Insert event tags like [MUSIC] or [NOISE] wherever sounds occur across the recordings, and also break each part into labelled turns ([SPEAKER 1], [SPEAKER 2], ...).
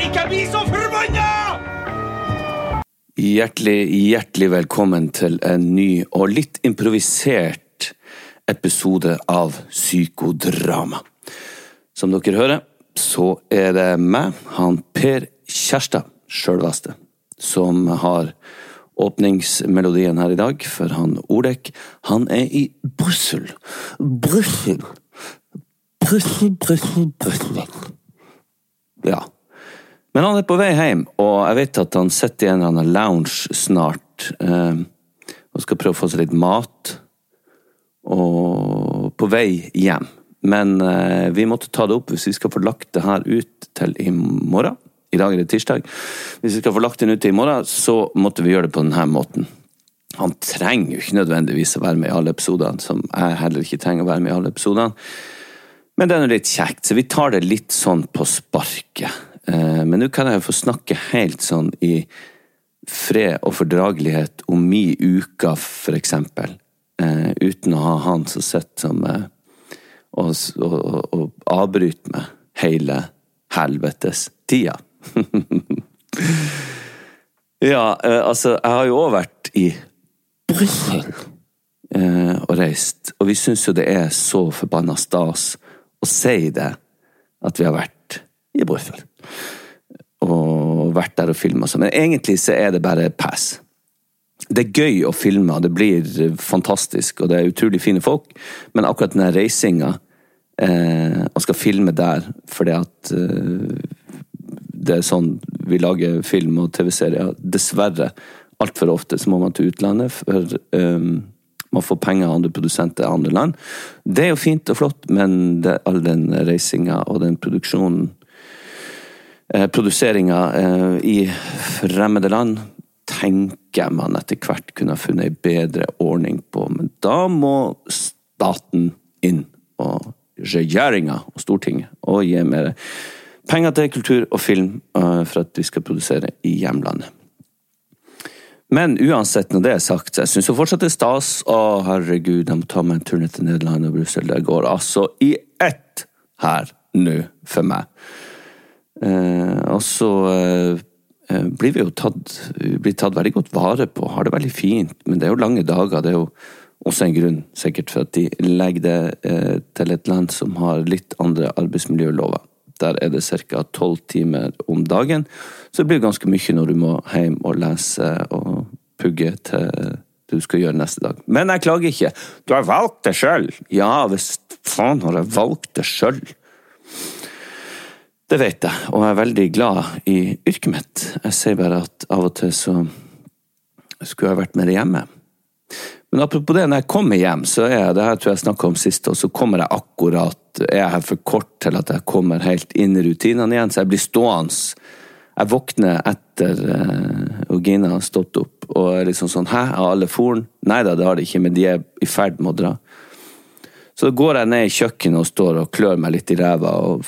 [SPEAKER 1] Stikk, bli så forbanna!
[SPEAKER 2] Hjertelig, hjertelig velkommen til en ny og litt improvisert episode av Psykodrama. Som dere hører, så er det meg, han Per Kjærstad, sjølveste, som har åpningsmelodien her i dag, for han Olek, han er i Brussel. Brussel. Brussel, Brussel, Brussel. Ja. Men han er på vei hjem, og jeg vet at han sitter i en eller annen lounge snart. Eh, og skal prøve å få seg litt mat. Og på vei hjem. Men eh, vi måtte ta det opp hvis vi skal få lagt det her ut til i morgen. I dag er det tirsdag. Hvis vi skal få lagt den ut til i morgen, så måtte vi gjøre det på denne måten. Han trenger jo ikke nødvendigvis å være med i alle episodene, som jeg heller ikke trenger å være med i alle episodene. Men det er nå litt kjekt, så vi tar det litt sånn på sparket. Eh, Men nå kan jeg få snakke helt sånn i fred og fordragelighet om mi uke, for eksempel. Eh, uten å ha han som sitter som eh, og, og, og, og avbryter meg hele helvetes tida. [LAUGHS] ja, altså, jeg har jo òg vært i Brussel og reist, og vi syns jo det er så forbanna stas å si det, at vi har vært i Brussel. Og vært der og filma sånn. Men egentlig så er det bare pass. Det er gøy å filme, det blir fantastisk, og det er utrolig fine folk, men akkurat den reisinga eh, og skal filme der fordi at eh, det er sånn vi lager film og TV-serier. Dessverre, altfor ofte så må man til utlandet, for eh, man får penger av andre produsenter i andre land. Det er jo fint og flott, men det, all den reisinga og den produksjonen Produseringa eh, i fremmede land tenker man etter hvert kunne ha funnet ei bedre ordning på, men da må staten inn, og regjeringa og Stortinget, og gi mer penger til kultur og film uh, for at vi skal produsere i hjemlandet. Men uansett, når det er sagt, jeg syns fortsatt det er stas. Å, herregud, jeg må ta meg en tur ned til Nederland og Brussel. Det går altså i ett her nå for meg. Eh, og så eh, eh, blir vi jo tatt, blir tatt veldig godt vare på, har det veldig fint. Men det er jo lange dager. Det er jo også en grunn, sikkert, for at de legger det til et land som har litt andre arbeidsmiljølover. Der er det ca. tolv timer om dagen, så det blir ganske mye når du må hjem og lese og pugge til du skal gjøre neste dag. Men jeg klager ikke. Du har valgt det sjøl! Ja, hvis faen har jeg valgt det sjøl. Det vet jeg, og jeg er veldig glad i yrket mitt. Jeg sier bare at av og til så skulle jeg vært mer hjemme. Men apropos det, når jeg kommer hjem, så er jeg, det her tror jeg snakka om sist, og så kommer jeg akkurat Er jeg her for kort til at jeg kommer helt inn i rutinene igjen, så jeg blir stående. Jeg våkner etter uh, og Gina har stått opp, og er liksom sånn Hæ, har alle foren? Nei da, det har de ikke, men de er i ferd med å dra. Så går jeg ned i kjøkkenet og står og klør meg litt i ræva og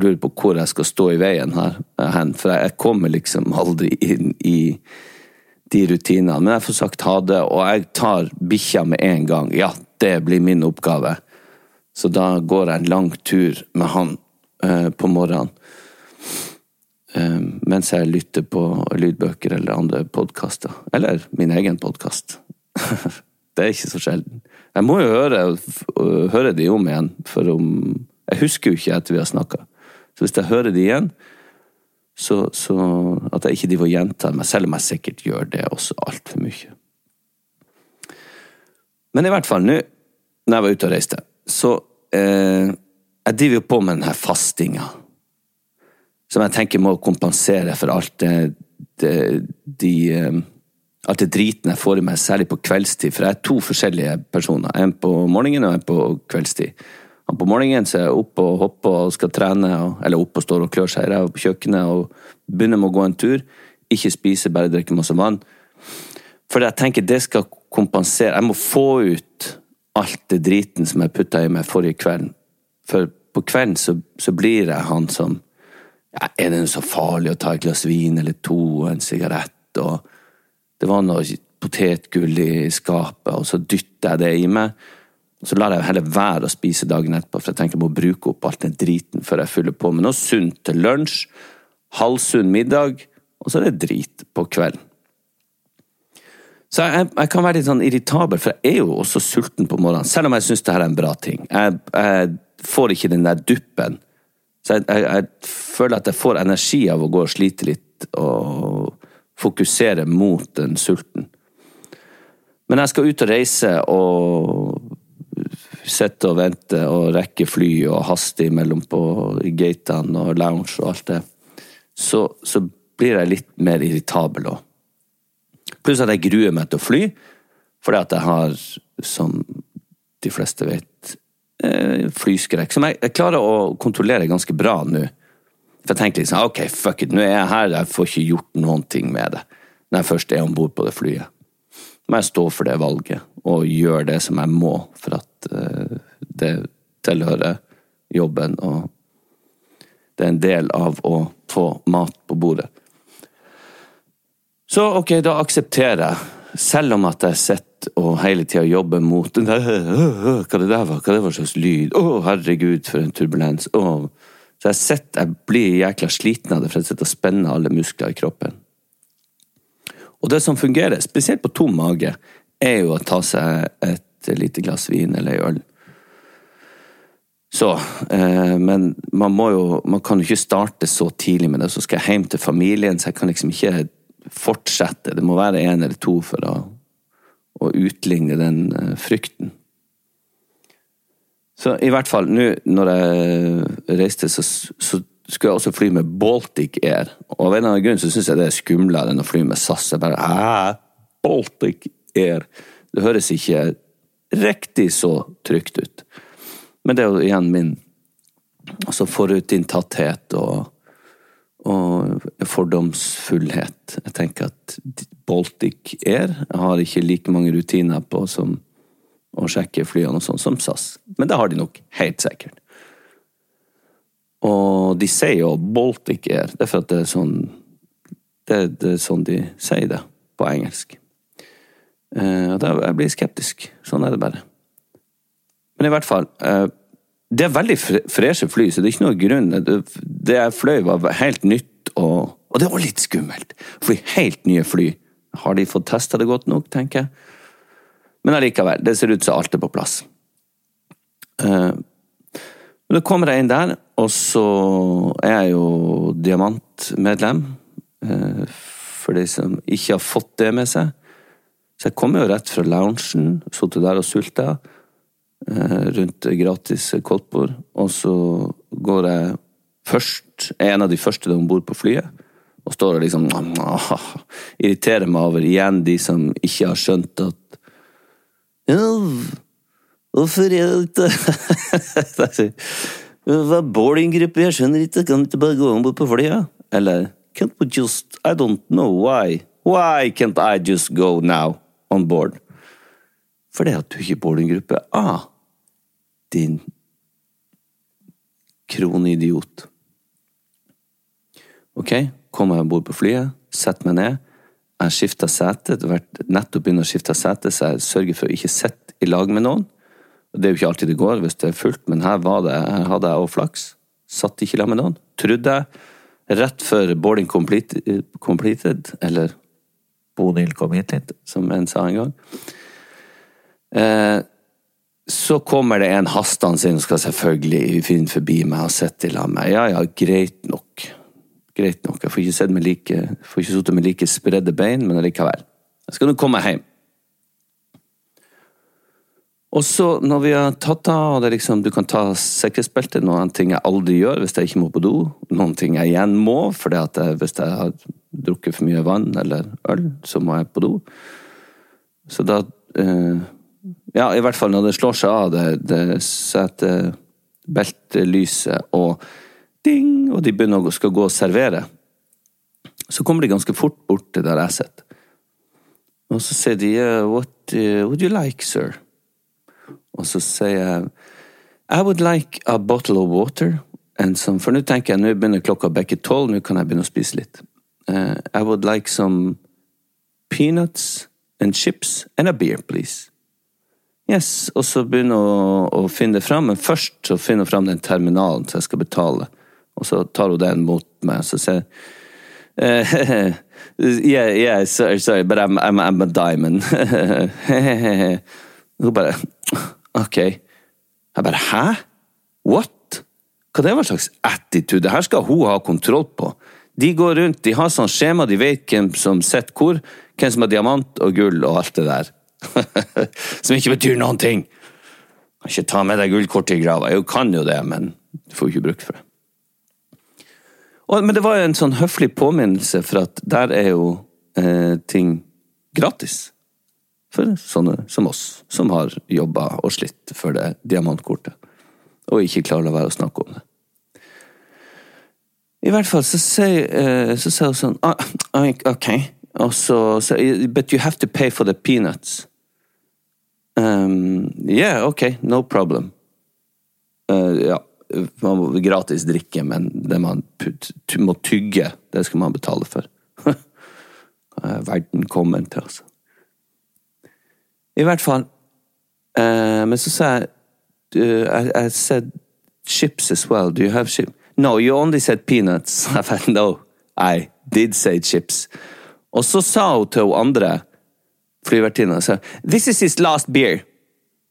[SPEAKER 2] lurer på hvor jeg skal stå i veien her, hen. For jeg kommer liksom aldri inn i de rutinene. Men jeg får sagt ha det, og jeg tar bikkja med en gang. Ja, det blir min oppgave. Så da går jeg en lang tur med han eh, på morgenen. Eh, mens jeg lytter på lydbøker eller andre podkaster. Eller min egen podkast. [LAUGHS] det er ikke så sjelden. Jeg må jo høre, høre de om igjen, for om Jeg husker jo ikke etter vi har snakka. Så hvis jeg hører de igjen, så, så at jeg ikke driver og gjentar meg, selv om jeg sikkert gjør det også altfor mye. Men i hvert fall, nå når jeg var ute og reiste, så eh, Jeg driver jo på med denne fastinga. Som jeg tenker må kompensere for alt det, det de Alt det driten jeg får i meg, særlig på kveldstid. For jeg er to forskjellige personer. En på morgenen og en på kveldstid. Han på morgenen så er jeg oppe og hopper og skal trene, og, eller oppe og står og klør seg i ræva på kjøkkenet og begynner med å gå en tur. Ikke spise, bare drikke masse vann. For jeg tenker det skal kompensere. Jeg må få ut alt det driten som jeg putta i meg forrige kvelden. For på kvelden så, så blir jeg han som ja, Er det så farlig å ta et glass vin eller to og en sigarett? Og det var noe potetgull i skapet, og så dytta jeg det i meg. Så lar jeg heller være å spise dagen etterpå, for jeg tenker jeg må bruke opp alt den driten før jeg fyller på med noe sunt til lunsj, halvsunn middag, og så er det drit på kvelden. Så jeg, jeg kan være litt sånn irritabel, for jeg er jo også sulten på morgenen, selv om jeg syns det her er en bra ting. Jeg, jeg får ikke den der duppen. Så jeg, jeg, jeg føler at jeg får energi av å gå og slite litt og fokusere mot den sulten. Men jeg skal ut og reise og sitte og vente og rekke fly og haste imellom på gatene og lounge og alt det, så, så blir jeg litt mer irritabel òg. Pluss at jeg gruer meg til å fly, fordi at jeg har, som de fleste vet, eh, flyskrekk. Som jeg, jeg klarer å kontrollere ganske bra nå. For jeg tenker liksom, ok, fuck it, nå er jeg her, jeg får ikke gjort noen ting med det. Når jeg først er om bord på det flyet. Må jeg stå for det valget, og gjøre det som jeg må, for at eh, det tilhører jobben, og det er en del av å få mat på bordet. Så ok, da aksepterer jeg, selv om at jeg sitter og hele tida jobber mot den [LAUGHS] der, Hva det der var? Hva det var slags lyd? Å, herregud, for en turbulens. Å. Så jeg sitter, jeg blir jækla sliten av det, for jeg sitter og spenner alle muskler i kroppen. Og det som fungerer, spesielt på tom mage, er jo å ta seg et lite glass vin eller ei øl. Så, eh, men man må jo Man kan jo ikke starte så tidlig med det. Så skal jeg hjem til familien, så jeg kan liksom ikke fortsette. Det må være en eller to for å, å utligne den eh, frykten. Så i hvert fall, nå når jeg reiste, så, så skulle jeg også fly med Baltic Air. Og av en eller annen grunn så syns jeg det er skumlere enn å fly med SAS. Jeg bare, Æ, Baltic Air? Det høres ikke riktig så trygt ut. Men det er jo igjen min altså forutinntatthet og, og fordomsfullhet. Jeg tenker at Baltic Air har ikke like mange rutiner på som å sjekke flyene og sånn som SAS. Men det har de nok helt sikkert. Og de sier jo Baltic Air, det er for at det er sånn det, det er sånn de sier det på engelsk. Eh, og da jeg blir skeptisk. Sånn er det bare. Men i hvert fall eh, Det er veldig freshe fly, så det er ikke noe grunn. Det, det jeg fløy, var helt nytt, og, og det var litt skummelt. Fly helt nye fly. Har de fått testa det godt nok, tenker jeg. Men allikevel, det ser ut som alt er på plass. Eh, men da kommer jeg inn der, og så er jeg jo diamantmedlem. eh, For de som ikke har fått det med seg. Så jeg kommer jo rett fra loungen, sittet der og sulta eh, rundt gratis koldtbord. Og så går jeg først, er en av de første om bord på flyet, og står og liksom [LAUGHS] irriterer meg over igjen de som ikke har skjønt at ja, Hvorfor er det ikke [LAUGHS] Hva bowlinggruppe? Jeg skjønner ikke. Kan du ikke bare gå om bord på flyet? Eller Can't we just I don't know why. Why can't I just go now on board? Fordi at du ikke er bowlinggruppe A. din kronidiot. Ok, kommer jeg bord på flyet, setter meg ned. Jeg skifta sete, vært nettopp begynt å skifte sete, så jeg sørger for å ikke sitte i lag med noen. Det er jo ikke alltid det går hvis det er fullt, men her, var det, her hadde jeg òg flaks. Satt ikke i lag med noen. Trodde jeg rett før boarding completed, completed eller
[SPEAKER 3] Bonil kom hit litt.
[SPEAKER 2] som en sa en gang. Eh, så kommer det en hastende inn og skal selvfølgelig finne forbi meg og sitte i lag med meg. Ja ja, greit nok. Greit nok. Jeg får ikke sett med like, sittet med like spredde bein, men allikevel. Jeg skal nå komme hjem. Og så, når vi har tatt av, og det liksom, du kan ta sikkerhetsbeltet, noen ting jeg aldri gjør hvis jeg ikke må på do, noen ting jeg igjen må, for hvis jeg har drukket for mye vann eller øl, så må jeg på do. Så da eh, Ja, i hvert fall når det slår seg av, det, det setter beltelyset og ding, og de begynner å skal gå og servere, så kommer de ganske fort bort til der jeg sitter. Og så sier de What uh, would you like, sir? Og så sier jeg I would like a bottle of water. And some, for nå tenker jeg, nå begynner klokka å bikke tolv, nå kan jeg begynne å spise litt. Uh, I would like some peanuts and chips and a beer, please. Yes, og så begynner å, å finne det fram, men først så finner hun fram den terminalen så jeg skal betale. Og så tar hun den mot meg, og så sier uh, yeah, yeah, sorry, sorry, but I'm, I'm, I'm a diamond. [LAUGHS] Hun bare Ok. Jeg bare Hæ? What? Hva det var slags attitude? Det her skal hun ha kontroll på. De går rundt, de har sånn skjema, de vet hvem som sitter hvor, hvem som har diamant og gull og alt det der. [LAUGHS] som ikke betyr noen ting. Ikke ta med deg gullkortet i grava. Jo, kan jo det, men du får jo ikke bruk for det. Og, men det var jo en sånn høflig påminnelse, for at der er jo eh, ting gratis. For sånne som oss, som har jobba og slitt for det diamantkortet. Og ikke klarer å la være å snakke om det. I hvert fall så sier, eh, så hun sånn ah, ah, Ok. Og så sier But you have to pay for the peanuts. Um, yeah, ok, no problem. Uh, ja, man må gratis drikke, men det man put, må tygge, det skal man betale for. [LAUGHS] Er verden kommer til, altså? I hvert fall. Uh, men så sa jeg uh, I, I said chips as well. Do you have chips? No, you only said peanuts. [LAUGHS] I said no, I did say chips. Og så sa hun til hun andre flyvertinna This is his last beer.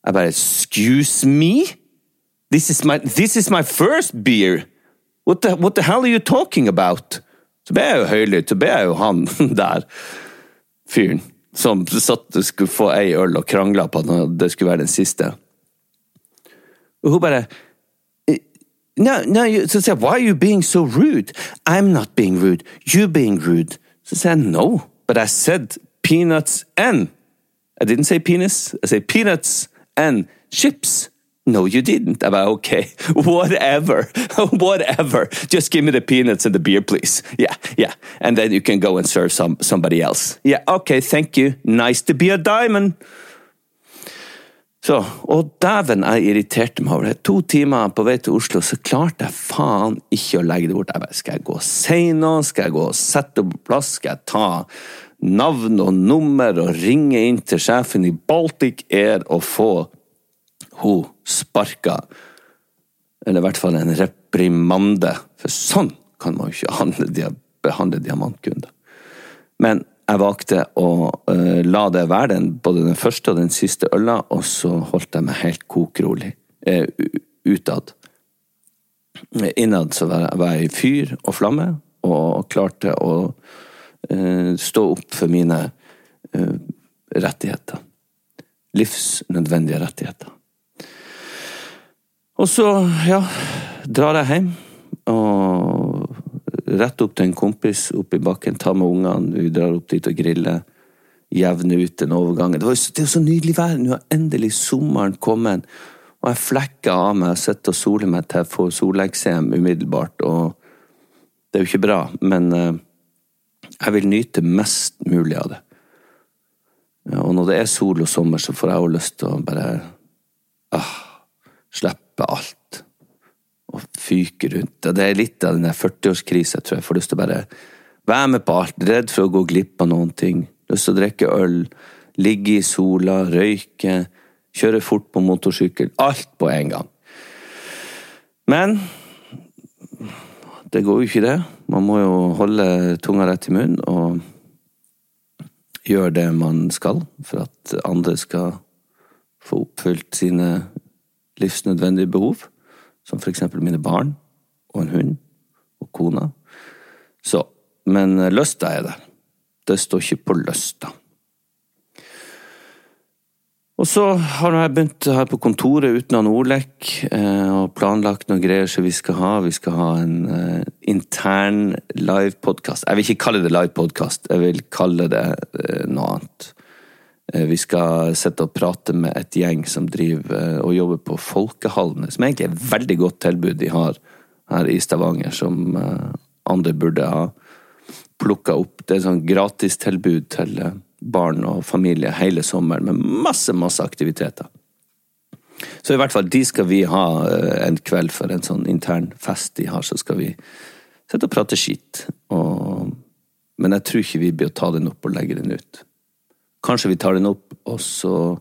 [SPEAKER 2] Jeg bare Excuse me? This is my, this is my first beer! What the, what the hell are you talking about? Så ble jeg jo høylytt, så ble jeg jo han [LAUGHS] der fyren som satt og skulle få ei øl og krangla på at det skulle være den siste. Og hun bare No, no, så sier jeg, why are you being so rude? I'm not being rude, you're being rude. Så sier jeg, no, but I said peanuts and I didn't say penis, I said peanuts and chips. No, you didn't. I went, okay, [LAUGHS] whatever, [LAUGHS] whatever. Just give me the peanuts and the beer, please. Yeah, yeah. And then you can go and serve some, somebody else. Yeah, okay, thank you. Nice to be a diamond. Så, og dæven, jeg irriterte meg over det. To timer på vei til Oslo, så klarte jeg faen ikke å legge det bort. Jeg bare, Skal jeg gå og si noe? Skal jeg gå og sette opp plass? Skal jeg ta navn og nummer og ringe inn til sjefen i Baltic Air og få hun sparka? Eller i hvert fall en reprimande. For sånn kan man jo ikke handle, behandle diamantkunder. Men jeg valgte å uh, la det være den, både den første og den siste øla, og så holdt jeg meg helt kokrolig uh, utad. Innad så var jeg, i fyr og flamme, og klarte å uh, stå opp for mine rettigheter. Livsnødvendige rettigheter. Og så, ja, drar jeg hjem, og rett opp til en kompis opp i bakken, tar med ungene, vi drar opp dit og griller. Jevne ut den overgangen. Det, var det er jo så nydelig vær! Nå har endelig sommeren kommet. Og jeg flekker av meg jeg sitter og soler meg til jeg får soleksem umiddelbart. Og det er jo ikke bra, men uh, jeg vil nyte mest mulig av det. Og når det er sol og sommer, så får jeg jo lyst til å bare ah, Slippe alt. Og fyke rundt. Det er litt av den der 40-årskrisa, tror jeg. Får lyst til å bare være med på alt. Redd for å gå glipp av noen ting. Lyst til å drikke øl. Ligge i sola, røyke. Kjøre fort på motorsykkel. Alt på en gang. Men det går jo ikke, det. Man må jo holde tunga rett i munnen og gjøre det man skal for at andre skal få oppfylt sine livsnødvendige behov, som for eksempel mine barn og en hund og kona. Så, men lysta er der. Det står ikke på lysta. Og så har jeg begynt her på kontoret uten han Olek eh, og planlagt noen greier som vi skal ha. Vi skal ha en uh, intern livepodkast. Jeg vil ikke kalle det livepodkast, jeg vil kalle det noe annet. Uh, vi skal sitte og prate med et gjeng som driver og jobber på Folkehallene, som egentlig er et veldig godt tilbud de har her i Stavanger, som andre burde ha plukka opp. Det er et sånn gratistilbud til barn og familie hele sommeren med masse, masse aktiviteter. Så i hvert fall, de skal vi ha eh, en kveld for en sånn intern fest de har, så skal vi sitte og prate skitt. Og... Men jeg tror ikke vi blir å ta den opp og legge den ut. Kanskje vi tar den opp, og så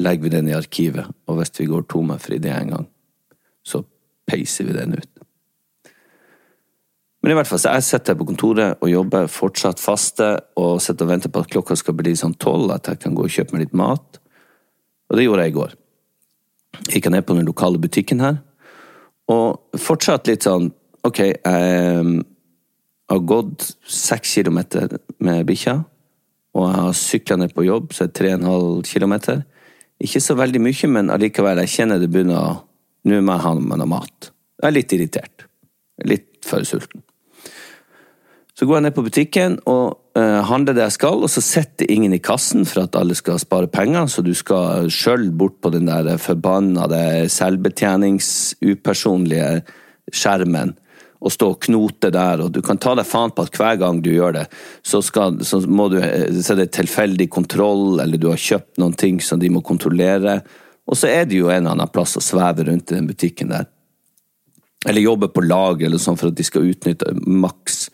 [SPEAKER 2] legger vi den i arkivet, og hvis vi går tomme for idé en gang, så peiser vi den ut. Men i hvert fall, så jeg sitter på kontoret og jobber fortsatt faste og sitter og venter på at klokka skal bli sånn tolv, at jeg kan gå og kjøpe meg litt mat. Og det gjorde jeg i går. Gikk jeg ned på den lokale butikken her, og fortsatt litt sånn Ok, jeg har gått seks kilometer med bikkja, og jeg har sykla ned på jobb, så er det og en kilometer. Ikke så veldig mye, men allikevel, jeg kjenner det begynner å Nå må jeg ha med noe mat. Jeg er litt irritert. Litt for sulten. Så går jeg ned på butikken og uh, handler det jeg skal, og så setter ingen i kassen for at alle skal spare penger, så du skal sjøl bort på den der forbannede selvbetjenings-upersonlige skjermen og stå og knote der, og du kan ta deg faen på at hver gang du gjør det, så, skal, så må du så er det tilfeldig kontroll, eller du har kjøpt noen ting som de må kontrollere, og så er det jo en eller annen plass å sveve rundt i den butikken der. Eller jobbe på lager eller sånn for at de skal utnytte maks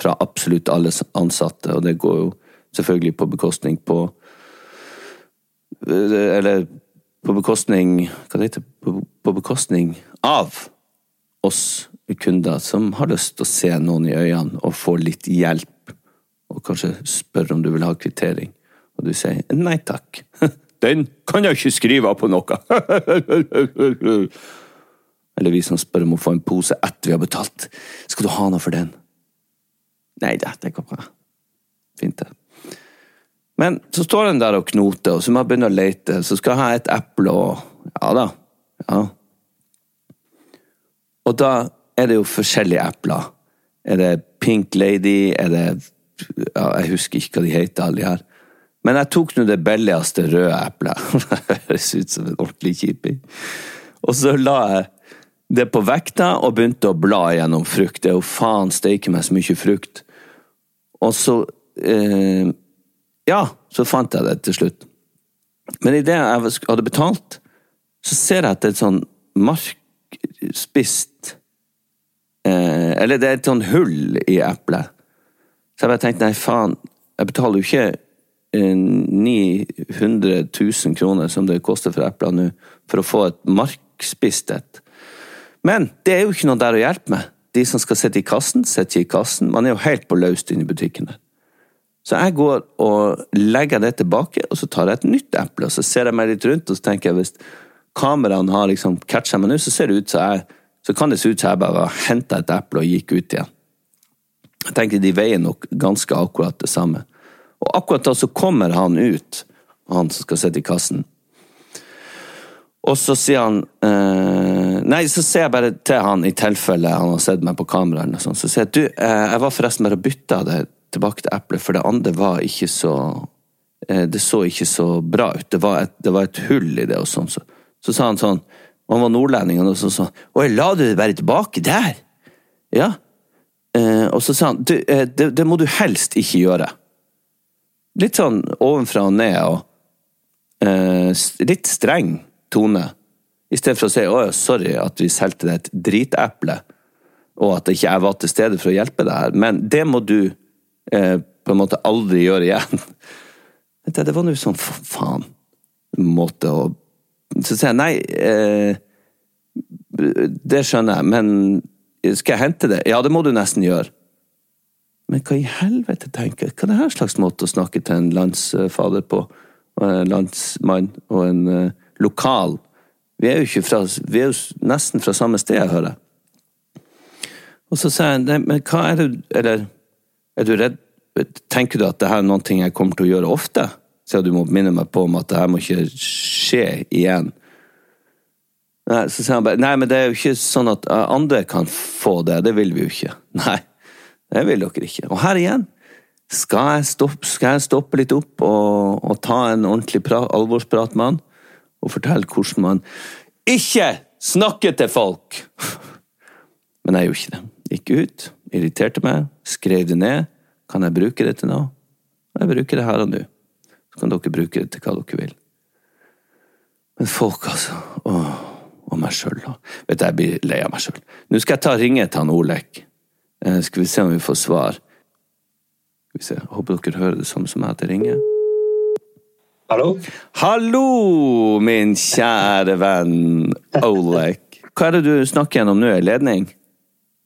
[SPEAKER 2] fra absolutt alle ansatte, og det går jo selvfølgelig på bekostning på Eller på bekostning Hva heter det? på bekostning av oss kunder som har lyst til å se noen i øynene og få litt hjelp, og kanskje spørre om du vil ha kvittering, og du sier nei takk. [LAUGHS] Den kan jeg ikke skrive på noe! [LAUGHS] Eller vi som spør om å få en pose etter vi har betalt. Skal du ha noe for den? Nei da, det går bra. Fint, det. Men så står den der og knoter, og så må jeg begynne å lete. Så skal jeg ha et eple og Ja da. Ja. Og da er det jo forskjellige epler. Er det Pink Lady? Er det ja, Jeg husker ikke hva de heter, alle de her. Men jeg tok nå det billigste røde eplet. [LAUGHS] Det høres ut som en ordentlig kjiping. Og så la jeg det på vekta og begynte å bla gjennom frukt. Det er jo faen steike meg så mye frukt. Og så eh, Ja, så fant jeg det til slutt. Men idet jeg hadde betalt, så ser jeg at det er et sånn markspist eh, Eller det er et sånn hull i eplet. Så jeg bare tenkte nei, faen, jeg betaler jo ikke eh, 900 000 kroner som det koster for epler nå, for å få et markspist et. Men det er jo ikke noe der å hjelpe med de som skal sitte i kassen, sitter ikke i kassen. Man er jo helt på løst inne i butikken. Så jeg går og legger det tilbake, og så tar jeg et nytt eple, og så ser jeg meg litt rundt, og så tenker jeg hvis kameraene har liksom catcha meg nå, så ser det ut som jeg så kan det se ut som jeg bare henta et eple og gikk ut igjen. Jeg tenker de veier nok ganske akkurat det samme. Og akkurat da så kommer han ut, han som skal sitte i kassen, og så sier han eh, Nei, så ser jeg bare til han i tilfelle han har sett meg på kamera. eller sånt, Så sier jeg du, eh, jeg var forresten bare og bytta det tilbake til eplet, for det andre var ikke så eh, Det så ikke så bra ut. Det var et, det var et hull i det og sånn. Så, så, sa han sånn og Han var nordlending, og så sa han Å, la du det bare tilbake der? Ja. Eh, og så sa han du, eh, det, det må du helst ikke gjøre. Litt sånn ovenfra og ned og eh, litt streng tone. I stedet for å si 'Å sorry at vi solgte deg et driteple', og at ikke jeg var til stede for å hjelpe deg her, men det må du eh, på en måte aldri gjøre igjen. [LAUGHS] Det, det var nå sånn faen måte å Så sier jeg nei, eh, det skjønner jeg, men skal jeg hente det? Ja, det må du nesten gjøre. Men hva i helvete, tenker jeg? Hva er det her slags måte å snakke til en landsfader på? En landsmann og en eh, lokal Vi er fra Vi er jo nesten fra samme sted, jeg hører. Og så sier jeg, nei, men hva er det Eller er du redd Tenker du at det her er noe jeg kommer til å gjøre ofte? Så du må minne meg på om at det her må ikke skje igjen. Nei, så sier han bare Nei, men det er jo ikke sånn at eh, andre kan få det. Det vil vi jo ikke. [LAUGHS] Nei, det vil dere ikke. Og her igjen. Skal jeg stoppe, skal jeg stoppe litt opp og, og ta en ordentlig pra, alvorsprat med han? Og fortelle hvordan man ikke snakker til folk? [LAUGHS] Men jeg gjorde ikke det. Gikk ut, irriterte meg, skrev det ned. Kan jeg bruke det til noe? Jeg bruker det her og nå. Kan dere bruke det til hva dere vil. Men folk, altså. Åh, og meg sjøl, da. Vet du, jeg blir lei av meg sjøl. Nå skal jeg ta ringe til han Olek. Eh, skal vi se om vi får svar. Skal vi se. Jeg håper dere hører det samme som jeg at jeg ringer.
[SPEAKER 4] Hallo?
[SPEAKER 2] Hallo, min kjære venn Olek. Hva er det du snakker gjennom nå? Ledning?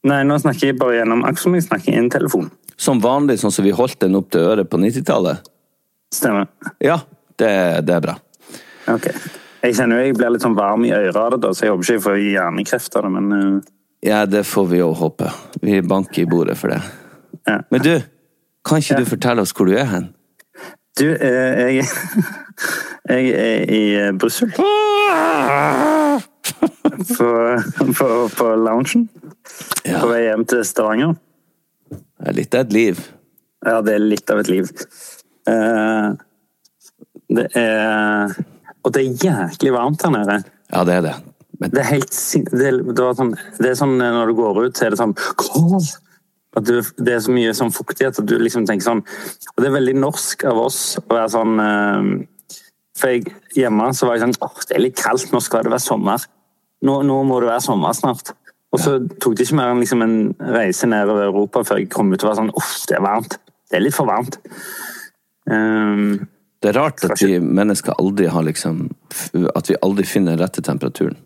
[SPEAKER 4] Nei, nå snakker jeg bare gjennom som jeg snakker i en telefon.
[SPEAKER 2] Som vanlig, sånn som vi holdt den opp til øret på 90-tallet?
[SPEAKER 4] Stemmer.
[SPEAKER 2] Ja, det, det er bra.
[SPEAKER 4] Ok. Jeg kjenner jo jeg blir litt sånn varm i øret av det, da, så jeg håper ikke jeg får hjernekreft av det, men eh,
[SPEAKER 2] Ja, det får vi jo håpe. Vi banker i bordet for det.
[SPEAKER 4] ja.
[SPEAKER 2] Men du, kan ikke
[SPEAKER 4] Ja.
[SPEAKER 2] du fortelle oss hvor du er hen?
[SPEAKER 4] Du, eh, jeg, [LAUGHS] jeg er i eh, Brussel. [LAUGHS] På, på, på loungen.
[SPEAKER 2] Ja.
[SPEAKER 4] På vei hjem til Stavanger.
[SPEAKER 2] Det er litt av et liv.
[SPEAKER 4] Ja, det er litt av et liv. Eh, det er Og det er jæklig varmt her nede.
[SPEAKER 2] Ja, det er det. Men
[SPEAKER 4] Det er helt sin... Det det sånn, det er sånn eh, når du går ut, så er det sånn! At du, det er så mye sånn fuktighet at du liksom tenker sånn Og det er veldig norsk av oss å være sånn eh, For jeg, hjemme så var jeg sånn Åh, det er litt kaldt, nå skal det være sommer. Nå, nå må det være sommer snart. Og så tok det ikke mer enn liksom en reise nedover Europa før jeg kom ut og var sånn Uff, det er varmt. Det er litt for varmt. Um,
[SPEAKER 2] det er rart at vi mennesker aldri har liksom At vi aldri finner rette temperaturen.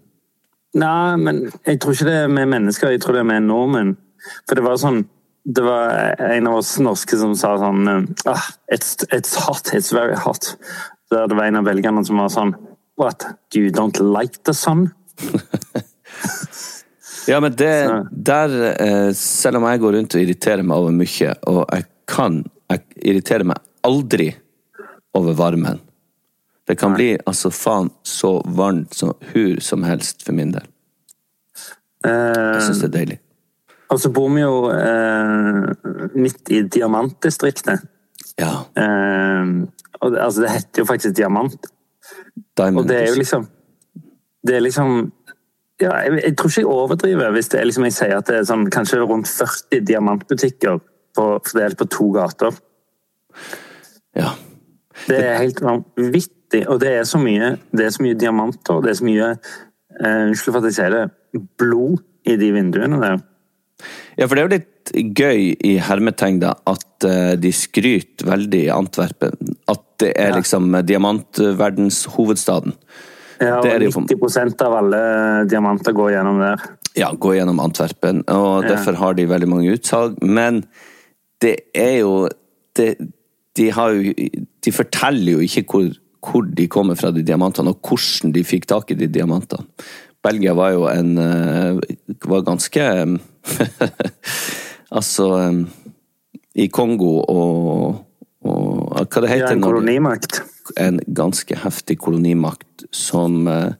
[SPEAKER 4] Nei, men jeg tror ikke det er med mennesker, jeg tror det er med nordmenn. For det var sånn Det var en av oss norske som sa sånn ah, it's, it's hot, it's very hot. Der det var en av velgerne som var sånn What? Do you don't like the sun? [LAUGHS]
[SPEAKER 2] Ja, men det
[SPEAKER 4] Så-
[SPEAKER 2] der eh, Selv om jeg går rundt og irriterer meg over mye, og jeg kan Jeg irriterer meg aldri over varmen. Det kan bli altså faen så varmt som hur som helst for min del. Jeg syns det er deilig.
[SPEAKER 4] Og så bor vi jo eh, midt i diamantdistriktet.
[SPEAKER 2] Ja.
[SPEAKER 4] Eh, og det, altså, det heter jo faktisk Diamant.
[SPEAKER 2] Diamond
[SPEAKER 4] Og det er jo liksom Det er liksom ja, jeg, jeg tror ikke jeg overdriver hvis det er liksom jeg sier at det er sånn, kanskje rundt 40 diamantbutikker på, fordelt på to gater.
[SPEAKER 2] Ja.
[SPEAKER 4] Det er helt vanvittig, og det er så mye, det er så mye diamanter, og det er så mye eh, Unnskyld for at jeg sier det, blod i de vinduene der.
[SPEAKER 2] Ja, for det er jo litt gøy i hermetegn at eh, de skryter veldig i Antwerpen. At det er
[SPEAKER 4] Ja.
[SPEAKER 2] liksom diamantverdenshovedstaden.
[SPEAKER 4] Ja,
[SPEAKER 2] Det
[SPEAKER 4] og
[SPEAKER 2] det jo
[SPEAKER 4] 90 av alle diamanter går gjennom der.
[SPEAKER 2] Ja, går gjennom Antwerpen, og
[SPEAKER 4] Ja.
[SPEAKER 2] derfor har de veldig mange utsalg. Men det er jo det, de, har jo de forteller jo ikke hvor, hvor de kommer fra, de diamantene, og hvordan de fikk tak i de diamantene. Belgia var jo en eh, var ganske [LAUGHS] Altså eh, I Kongo og, og Hva det
[SPEAKER 4] Ja,
[SPEAKER 2] heter
[SPEAKER 4] en kolonimakt.
[SPEAKER 2] en ganske heftig kolonimakt som eh,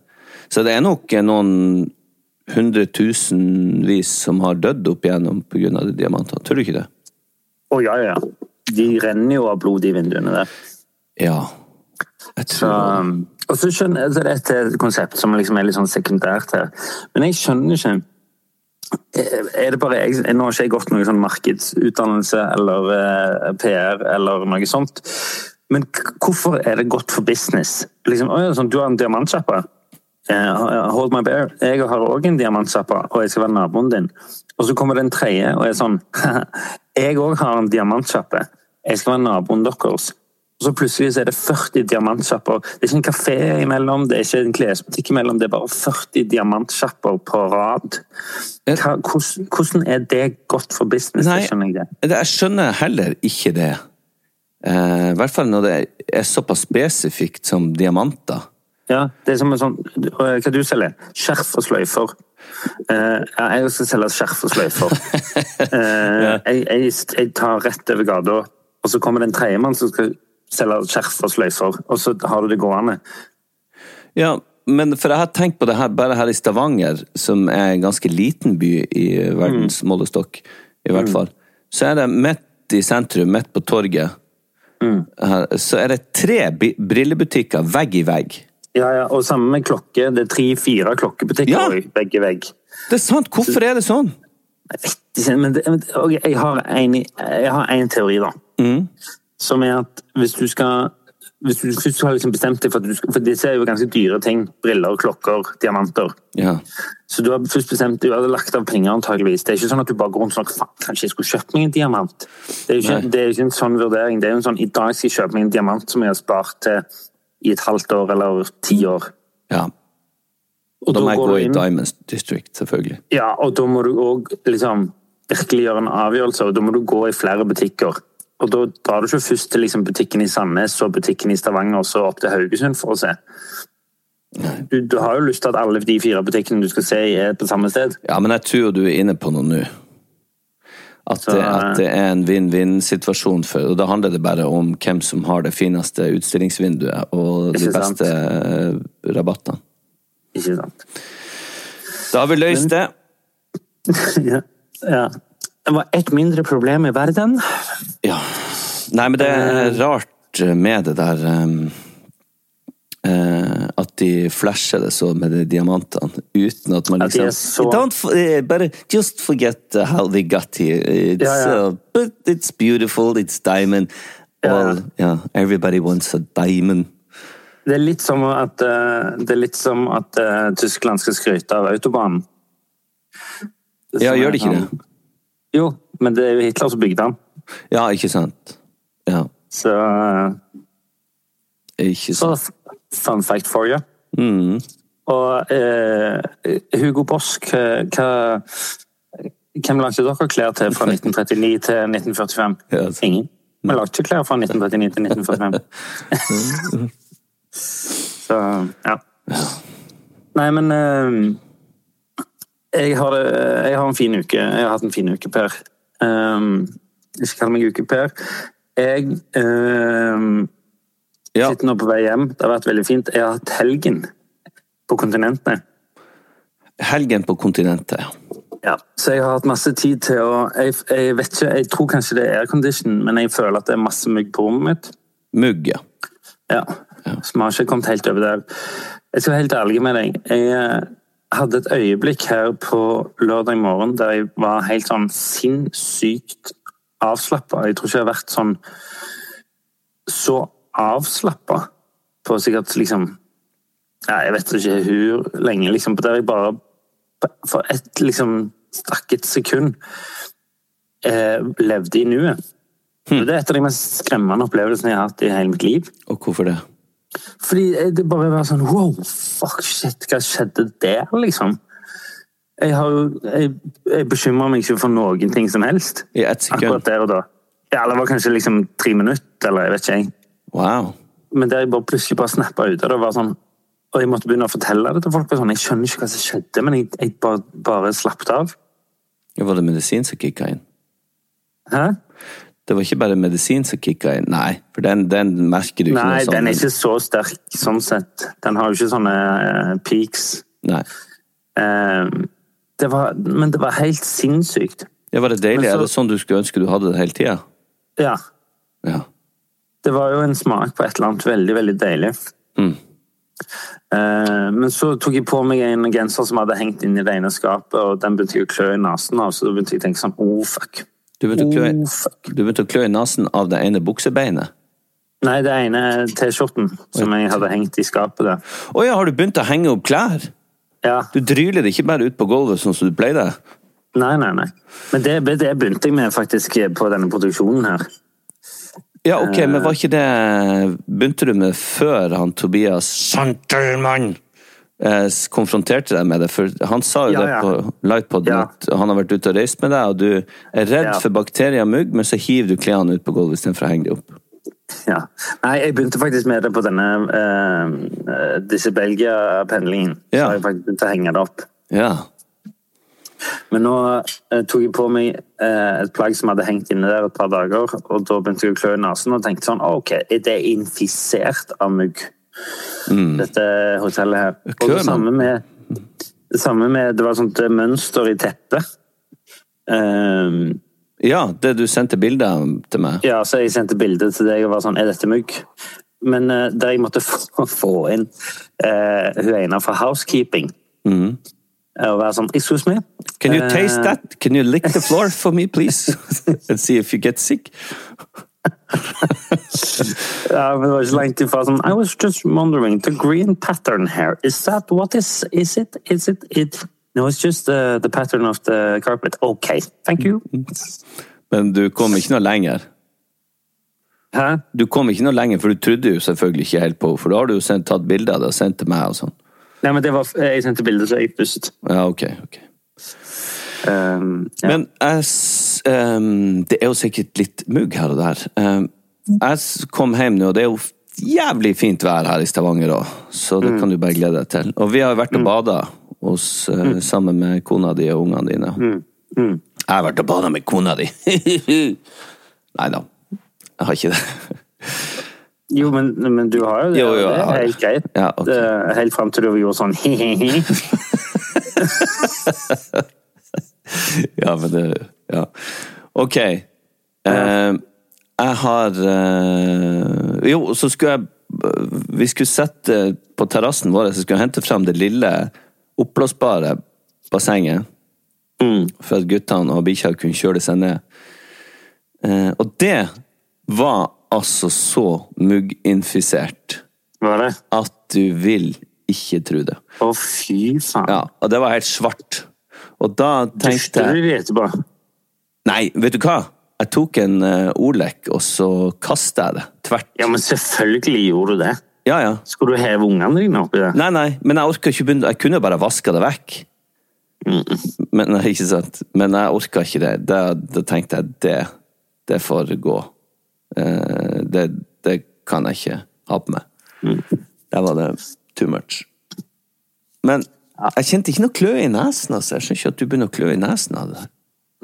[SPEAKER 2] Så det er nok noen hundretusenvis som har dødd opp igjennom pga. de diamantene. Tror du ikke det?
[SPEAKER 4] Å ja, ja. De renner jo av blod, de vinduene der.
[SPEAKER 2] Ja. Jeg tror
[SPEAKER 4] så, og så skjønner jeg, så det er et konsept som liksom er litt sånn sekundært her. Men jeg skjønner ikke eh, Er det bare jeg, Nå har ikke jeg gått noen sånn markedsutdannelse eller eh, PR eller noe sånt. Men hvorfor er det godt for business? Liksom, å sånn, du har en diamantsjappe. eh, Hold my bear. Jeg har òg en diamantsjappe, og jeg skal være naboen din. Og så kommer det en tredje og er sånn [LAUGHS] Jeg òg har en diamantsjappe. Jeg skal være naboen deres. Og så plutselig så er det 40 diamantsjapper. Det er ikke en kafé imellom, det er ikke en klesbutikk imellom, det er bare 40 diamantsjapper på rad. Hva, hvordan, hvordan er det godt for business?
[SPEAKER 2] Nei,
[SPEAKER 4] skjønner jeg
[SPEAKER 2] det- jeg skjønner heller ikke det. Eh, I hvert fall når det er såpass spesifikt som diamanter.
[SPEAKER 4] Ja, det er som en sånn Hva du selger? Skjerf og sløyfer. Uh, ja, jeg skal selge skjerf og sløyfer. [LAUGHS] Eh, jeg, jeg, jeg tar rett over gata, og så kommer det en tredjemann som skal selge skjerf og sløyfer, og så har du det gående.
[SPEAKER 2] Ja, men for jeg har tenkt på det her, bare her i Stavanger, som er en ganske liten by i verdens målestokk, i hvert fall, så er det midt i sentrum, midt på torget, her, så er det tre brillebutikker vegg i vegg.
[SPEAKER 4] Ja, ja, og sammen med klokke. Det er tre-fire klokkebutikker
[SPEAKER 2] Ja.
[SPEAKER 4] vegg i vegg.
[SPEAKER 2] Det er sant, hvorfor er det sånn?
[SPEAKER 4] Jeg vet ikke, men det, men- okay, jeg har en, jeg har en teori, da. Som er at hvis du skal hvis du først har liksom bestemt deg for at du skal, For disse er jo ganske dyre ting. Briller, klokker, diamanter.
[SPEAKER 2] Ja.
[SPEAKER 4] Så du har først bestemt du hadde lagt av penger antageligvis. Det er ikke sånn at du bare går rundt sånn Faen, kanskje jeg skulle kjøpt meg en diamant? Det er jo ikke, det er ikke en sånn vurdering. Det er jo en sånn I dag skal jeg kjøpe meg en diamant som jeg har spart til i et halvt år eller ti år.
[SPEAKER 2] ja.
[SPEAKER 4] Og
[SPEAKER 2] Da må jeg gå i
[SPEAKER 4] Diamonds
[SPEAKER 2] Diamond District, selvfølgelig.
[SPEAKER 4] Ja, og da må du òg liksom virkelig gjøre en avgjørelse, og da må du gå i flere butikker. Og da drar du ikke først til liksom butikken i Sandnes, og butikken i Stavanger, og så opp til Haugesund for å se. Du, du har jo lyst til at alle de fire butikkene du skal se i, er på samme sted.
[SPEAKER 2] Ja, men jeg tror du er inne på noe nå. At det, at det er en vinn-vinn-situasjon, for- og da handler det bare om hvem som har det fineste utstillingsvinduet og de
[SPEAKER 4] Ikke sant?
[SPEAKER 2] beste eh, rabattene.
[SPEAKER 4] Ikke sant?
[SPEAKER 2] Da har vi løst det. [LAUGHS]
[SPEAKER 4] ja. ja. Det var ett mindre problem i verden.
[SPEAKER 2] Ja. Nei, men det er rart med det der um, uh, At de flasher det så med de diamantene, uten at man liksom
[SPEAKER 4] at så-
[SPEAKER 2] eh, Bare just forget how they got here. It's,
[SPEAKER 4] Ja, ja.
[SPEAKER 2] uh, but it's beautiful, it's diamond.
[SPEAKER 4] Ja.
[SPEAKER 2] Well, yeah, everybody wants a diamond.
[SPEAKER 4] Det er litt som at, eh, det er litt som at uh, Tyskland skal skryte av autobanen.
[SPEAKER 2] Ja, gjør
[SPEAKER 4] de
[SPEAKER 2] det ikke det?
[SPEAKER 4] Jo, men det er jo Hitler som bygde den.
[SPEAKER 2] Ja, ikke sant? Ja,
[SPEAKER 4] Så, eh,
[SPEAKER 2] ikke
[SPEAKER 4] så fun fact for you.
[SPEAKER 2] Mm.
[SPEAKER 4] Og eh, Hugo Bosk, hva, hva Hvem lagde dere klær til fra 1939 til 1945?
[SPEAKER 2] Ja, altså.
[SPEAKER 4] Ingen. Vi lagde ikke klær fra 1939 til 1945. [LAUGHS] [LAUGHS] Så ja. Nei, men eh, jeg, har det, jeg har en fin uke. Jeg har hatt en fin uke, Per. Um, ikke kall meg uke-Per. Jeg um,
[SPEAKER 2] Ja,
[SPEAKER 4] sitter nå på vei hjem. Det har vært veldig fint. Jeg har hatt helgen på kontinentet.
[SPEAKER 2] helgen på kontinentet.
[SPEAKER 4] Ja, så jeg har hatt masse tid til å jeg, jeg vet ikke, jeg tror kanskje det er aircondition, men jeg føler at det er masse mygg på rommet mitt.
[SPEAKER 2] Mugg, ja.
[SPEAKER 4] Ja, så vi har ikke kommet helt over der. Jeg skal være helt ærlig med deg. Jeg eh, hadde et øyeblikk her på lørdag morgen der jeg var helt sånn sinnssykt avslappa. Jeg tror ikke jeg har vært sånn så avslappa på sikkert liksom ja, Jeg vet ikke hvor lenge, liksom. Der jeg bare for et liksom stakket sekund eh, levde i nuet. Det er et av de mest skremmende opplevelsene jeg har hatt i hele mitt liv.
[SPEAKER 2] Og hvorfor det?
[SPEAKER 4] Fordi det bare var sånn Wow, fuck, shit, hva skjedde der, liksom? Jeg har Jeg, jeg bekymrer meg ikke for noen ting som helst.
[SPEAKER 2] I ett sekund?
[SPEAKER 4] Akkurat der og da. Ja, det var kanskje liksom tre minutter, eller jeg vet ikke. jeg.
[SPEAKER 2] Wow.
[SPEAKER 4] Men der jeg bare plutselig bare snappa ut av det, var sånn Og jeg måtte begynne å fortelle det til folk. Sånn, jeg skjønner ikke hva som skjedde, men jeg, jeg bare, bare slappet av.
[SPEAKER 2] Ja, Var det medisin som kicka inn?
[SPEAKER 4] Hæ?
[SPEAKER 2] Det var ikke bare medisin som kicka inn? Nei, for den, den merker du ikke
[SPEAKER 4] Nei,
[SPEAKER 2] noe sånn.
[SPEAKER 4] den er ikke så sterk sånn sett. Den har jo ikke sånne uh, peaks.
[SPEAKER 2] Nei.
[SPEAKER 4] Uh, det var, men det var helt sinnssykt.
[SPEAKER 2] Ja, var det deilig?
[SPEAKER 4] Så-
[SPEAKER 2] Er det sånn du skulle ønske du hadde det hele tida?
[SPEAKER 4] Ja.
[SPEAKER 2] Ja.
[SPEAKER 4] Det var jo en smak på et eller annet veldig, veldig deilig.
[SPEAKER 2] Mm.
[SPEAKER 4] Eh, men så tok jeg på meg en genser som hadde hengt inn i det ene skapet, og den begynte jeg å klø i nesen av, så da begynte jeg å tenke sånn oh, fuck.
[SPEAKER 2] Du begynte klø,
[SPEAKER 4] Oh,
[SPEAKER 2] du begynte å klø i nesen av det ene buksebeinet?
[SPEAKER 4] Nei, det ene T-skjorten som jeg hadde hengt i skapet der.
[SPEAKER 2] Å ja, har du begynt å henge opp klær?
[SPEAKER 4] Ja.
[SPEAKER 2] Du dryler det ikke bare ut på gulvet sånn som du pleide?
[SPEAKER 4] Nei, nei, nei. Men det, det begynte jeg med faktisk på denne produksjonen her.
[SPEAKER 2] Ja, ok, men var ikke det Begynte du med før han Tobias Santelmann eh, konfronterte deg med det? For han sa jo
[SPEAKER 4] Ja,
[SPEAKER 2] det på lightpod
[SPEAKER 4] Ja.
[SPEAKER 2] at han har vært ute og reist med deg, og du er redd
[SPEAKER 4] Ja.
[SPEAKER 2] for bakterier og mugg, men så hiver du klærne ut på gulvet istedenfor å henge dem opp.
[SPEAKER 4] Ja. Nei, jeg begynte faktisk med det på denne eh, eh, disse Belgia-pendlingen. Så har jeg faktisk begynt å henge det opp.
[SPEAKER 2] Ja.
[SPEAKER 4] Men nå eh, tok jeg på meg eh, et plagg som hadde hengt inne der et par dager, og da begynte jeg å klø i nesen og tenkte sånn OK, er det infisert av mugg? Dette hotellet her. Og det samme med det samme med Det var sånt eh, mønster i teppet. Um,
[SPEAKER 2] ja, det du sendte bilde av til meg.
[SPEAKER 4] Ja, så jeg sendte bilde til deg og var sånn Er dette mugg? Men uh, der jeg måtte [LAUGHS] få, få inn uh, hun ene fra Housekeeping. Eh, Og være sånn Excuse me?
[SPEAKER 2] Can you taste that? Can you lick the floor for me, please? [LAUGHS] And see if you get sick? [LAUGHS]
[SPEAKER 4] Ja, men det var ikke langt ifra sånn I was just wondering, the green pattern here, is that what is Is it? Is it? it no, it's just the, the pattern of the carpet. Ok, thank you. [LAUGHS]
[SPEAKER 2] Men du kom ikke noe lenger.
[SPEAKER 4] Hæ?
[SPEAKER 2] Du kom ikke noe lenger, for du trodde jo selvfølgelig ikke helt på For da har du jo sendt, tatt bilde av det og sendt til meg og sånn.
[SPEAKER 4] Nei, men det var Jeg sendte bilde så jeg pustet.
[SPEAKER 2] Ja, ok, ok.
[SPEAKER 4] Um, ja.
[SPEAKER 2] Men jeg, ehm, det er jo sikkert litt mugg her og der. Um, jeg kom hjem nå, og det er jo jævlig fint vær her i Stavanger òg, så det kan du bare glede deg til. Og vi har vært og bada hos, mm. sammen med kona di og ungene dine.
[SPEAKER 4] Mm.
[SPEAKER 2] Jeg har vært og bada med kona di! [LAUGHS] Nei da, jeg har ikke det.
[SPEAKER 4] Jo, men, men du har jo det.
[SPEAKER 2] Jo, jo,
[SPEAKER 4] det er helt greit.
[SPEAKER 2] Ja,
[SPEAKER 4] okay. Helt fram til du gjorde sånn he-he-he. [LAUGHS] [LAUGHS] [LAUGHS]
[SPEAKER 2] Ja, men det Ja. Ok. Eh, jeg har eh, Jo, så skulle jeg Vi skulle sette på terrassen vår Så skulle jeg hente frem det lille oppblåsbare bassenget.
[SPEAKER 4] Mm.
[SPEAKER 2] For at guttene og bikkja kunne kjøle seg ned. Eh, og det var altså så mugginfisert
[SPEAKER 4] det?
[SPEAKER 2] at du vil ikke tro det.
[SPEAKER 4] Å, fy faen.
[SPEAKER 2] Ja, og det var helt svart. Og da tenkte
[SPEAKER 4] Dufter
[SPEAKER 2] jeg
[SPEAKER 4] du etterpå?
[SPEAKER 2] Nei, vet du hva? Jeg tok en uh, Olek, og så kasta jeg det tvert.
[SPEAKER 4] Ja, men selvfølgelig gjorde du det.
[SPEAKER 2] Ja, ja.
[SPEAKER 4] Skulle du heve ungene dine oppi det?
[SPEAKER 2] Nei, nei, men jeg orka ikke begynne Jeg kunne bare vaska det vekk. Men, nei, ikke sant? men jeg orka ikke det. Da, da tenkte jeg det, det får gå. Uh, det, det kan jeg ikke ha på meg. Der var det too much. Men jeg kjente ikke noe klø i nesen. Altså. Jeg skjønner ikke at du begynner å klø i nesen av det.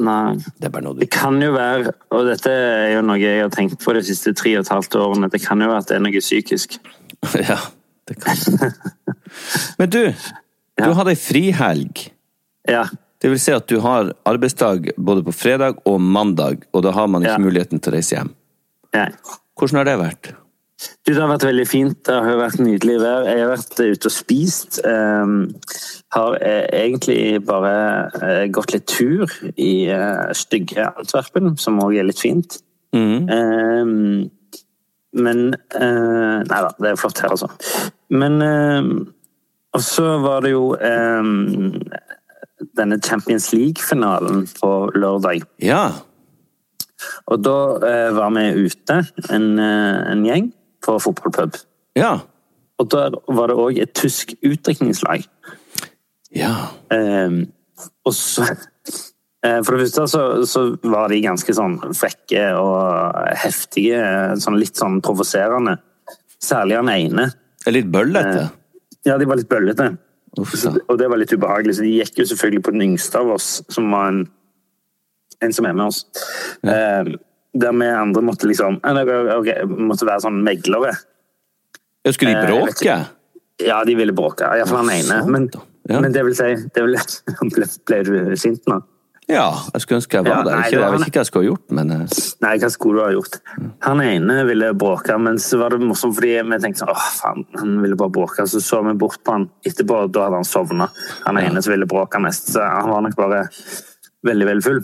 [SPEAKER 4] Nei.
[SPEAKER 2] Det
[SPEAKER 4] Det kan jo være, og dette er jo noe jeg har tenkt på de siste tre og et halvt årene, det kan jo være at det er noe psykisk. [LAUGHS]
[SPEAKER 2] Ja, det kan Men du, [LAUGHS] du hadde ei frihelg.
[SPEAKER 4] Ja.
[SPEAKER 2] Det vil si at du har arbeidsdag både på fredag og mandag, og da har man ikke
[SPEAKER 4] Ja.
[SPEAKER 2] muligheten til å reise hjem.
[SPEAKER 4] ja.
[SPEAKER 2] Hvordan har det vært?
[SPEAKER 4] Du, det har vært veldig fint. Det har vært nydelig vær. Jeg har vært ute og spist. Um, har eh, egentlig bare eh, gått litt tur i eh, stygge Antwerpen, som òg er litt fint. Mm. Men Nei da, det er flott her, altså. Men um, Og så var det jo denne Champions League-finalen på lørdag.
[SPEAKER 2] Ja.
[SPEAKER 4] Og da var vi ute, en, en gjeng, på fotballpub.
[SPEAKER 2] Ja.
[SPEAKER 4] Og der var det òg et tysk utdrikningslag.
[SPEAKER 2] Ja.
[SPEAKER 4] Eh, og så eh, For det første så, så var de ganske sånn frekke og heftige, sånn litt sånn provoserende. Særlig han ene.
[SPEAKER 2] Er litt bøllete.
[SPEAKER 4] Ja, de var litt bøllete.
[SPEAKER 2] Uff
[SPEAKER 4] og det var litt ubehagelig, så de gikk jo selvfølgelig på den yngste av oss, som var en, en som er med oss. Eh, der vi andre måtte liksom okay, måtte være sånn meglere.
[SPEAKER 2] Jeg Skulle de
[SPEAKER 4] Eh,
[SPEAKER 2] bråke?
[SPEAKER 4] Ja, de ville bråke. Iallfall han ene. Men.
[SPEAKER 2] Ja.
[SPEAKER 4] men det vil si det vil, [LAUGHS] ble, ble du sint nå?
[SPEAKER 2] Ja, jeg skulle ønske jeg var
[SPEAKER 4] Ja,
[SPEAKER 2] der. Ikke, jeg vet ikke hva jeg skulle ha gjort, men eh,
[SPEAKER 4] Nei, hva skulle du ha gjort? Han ene ville bråke, men så var det morsomt fordi vi tenkte sånn åh, faen, han ville bare bråke. Så så vi bort på han etterpå, og da hadde han sovna. Han ene som ville bråke mest. Så han var nok bare veldig, veldig full.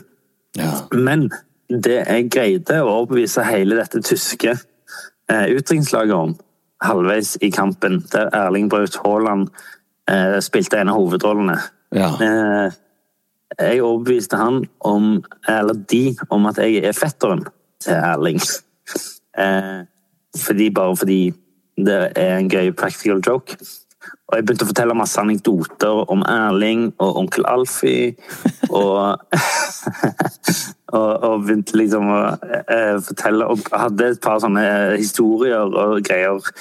[SPEAKER 2] ja.
[SPEAKER 4] Men det jeg greide å overbevise hele dette tyske eh, utdrikningslaget om halvveis i kampen, der Erling Braut Haaland eh, spilte en av hovedrollene.
[SPEAKER 2] Ja.
[SPEAKER 4] Eh, jeg overbeviste han om, eller de, om at jeg er fetteren til Erling. [LAUGHS] Eh, fordi, bare fordi det er en gøy practical joke. Og jeg begynte å fortelle masse anekdoter om Erling og onkel Alfie. Og, [LAUGHS] og, og begynte liksom å eh, fortelle Og hadde et par sånne historier og greier.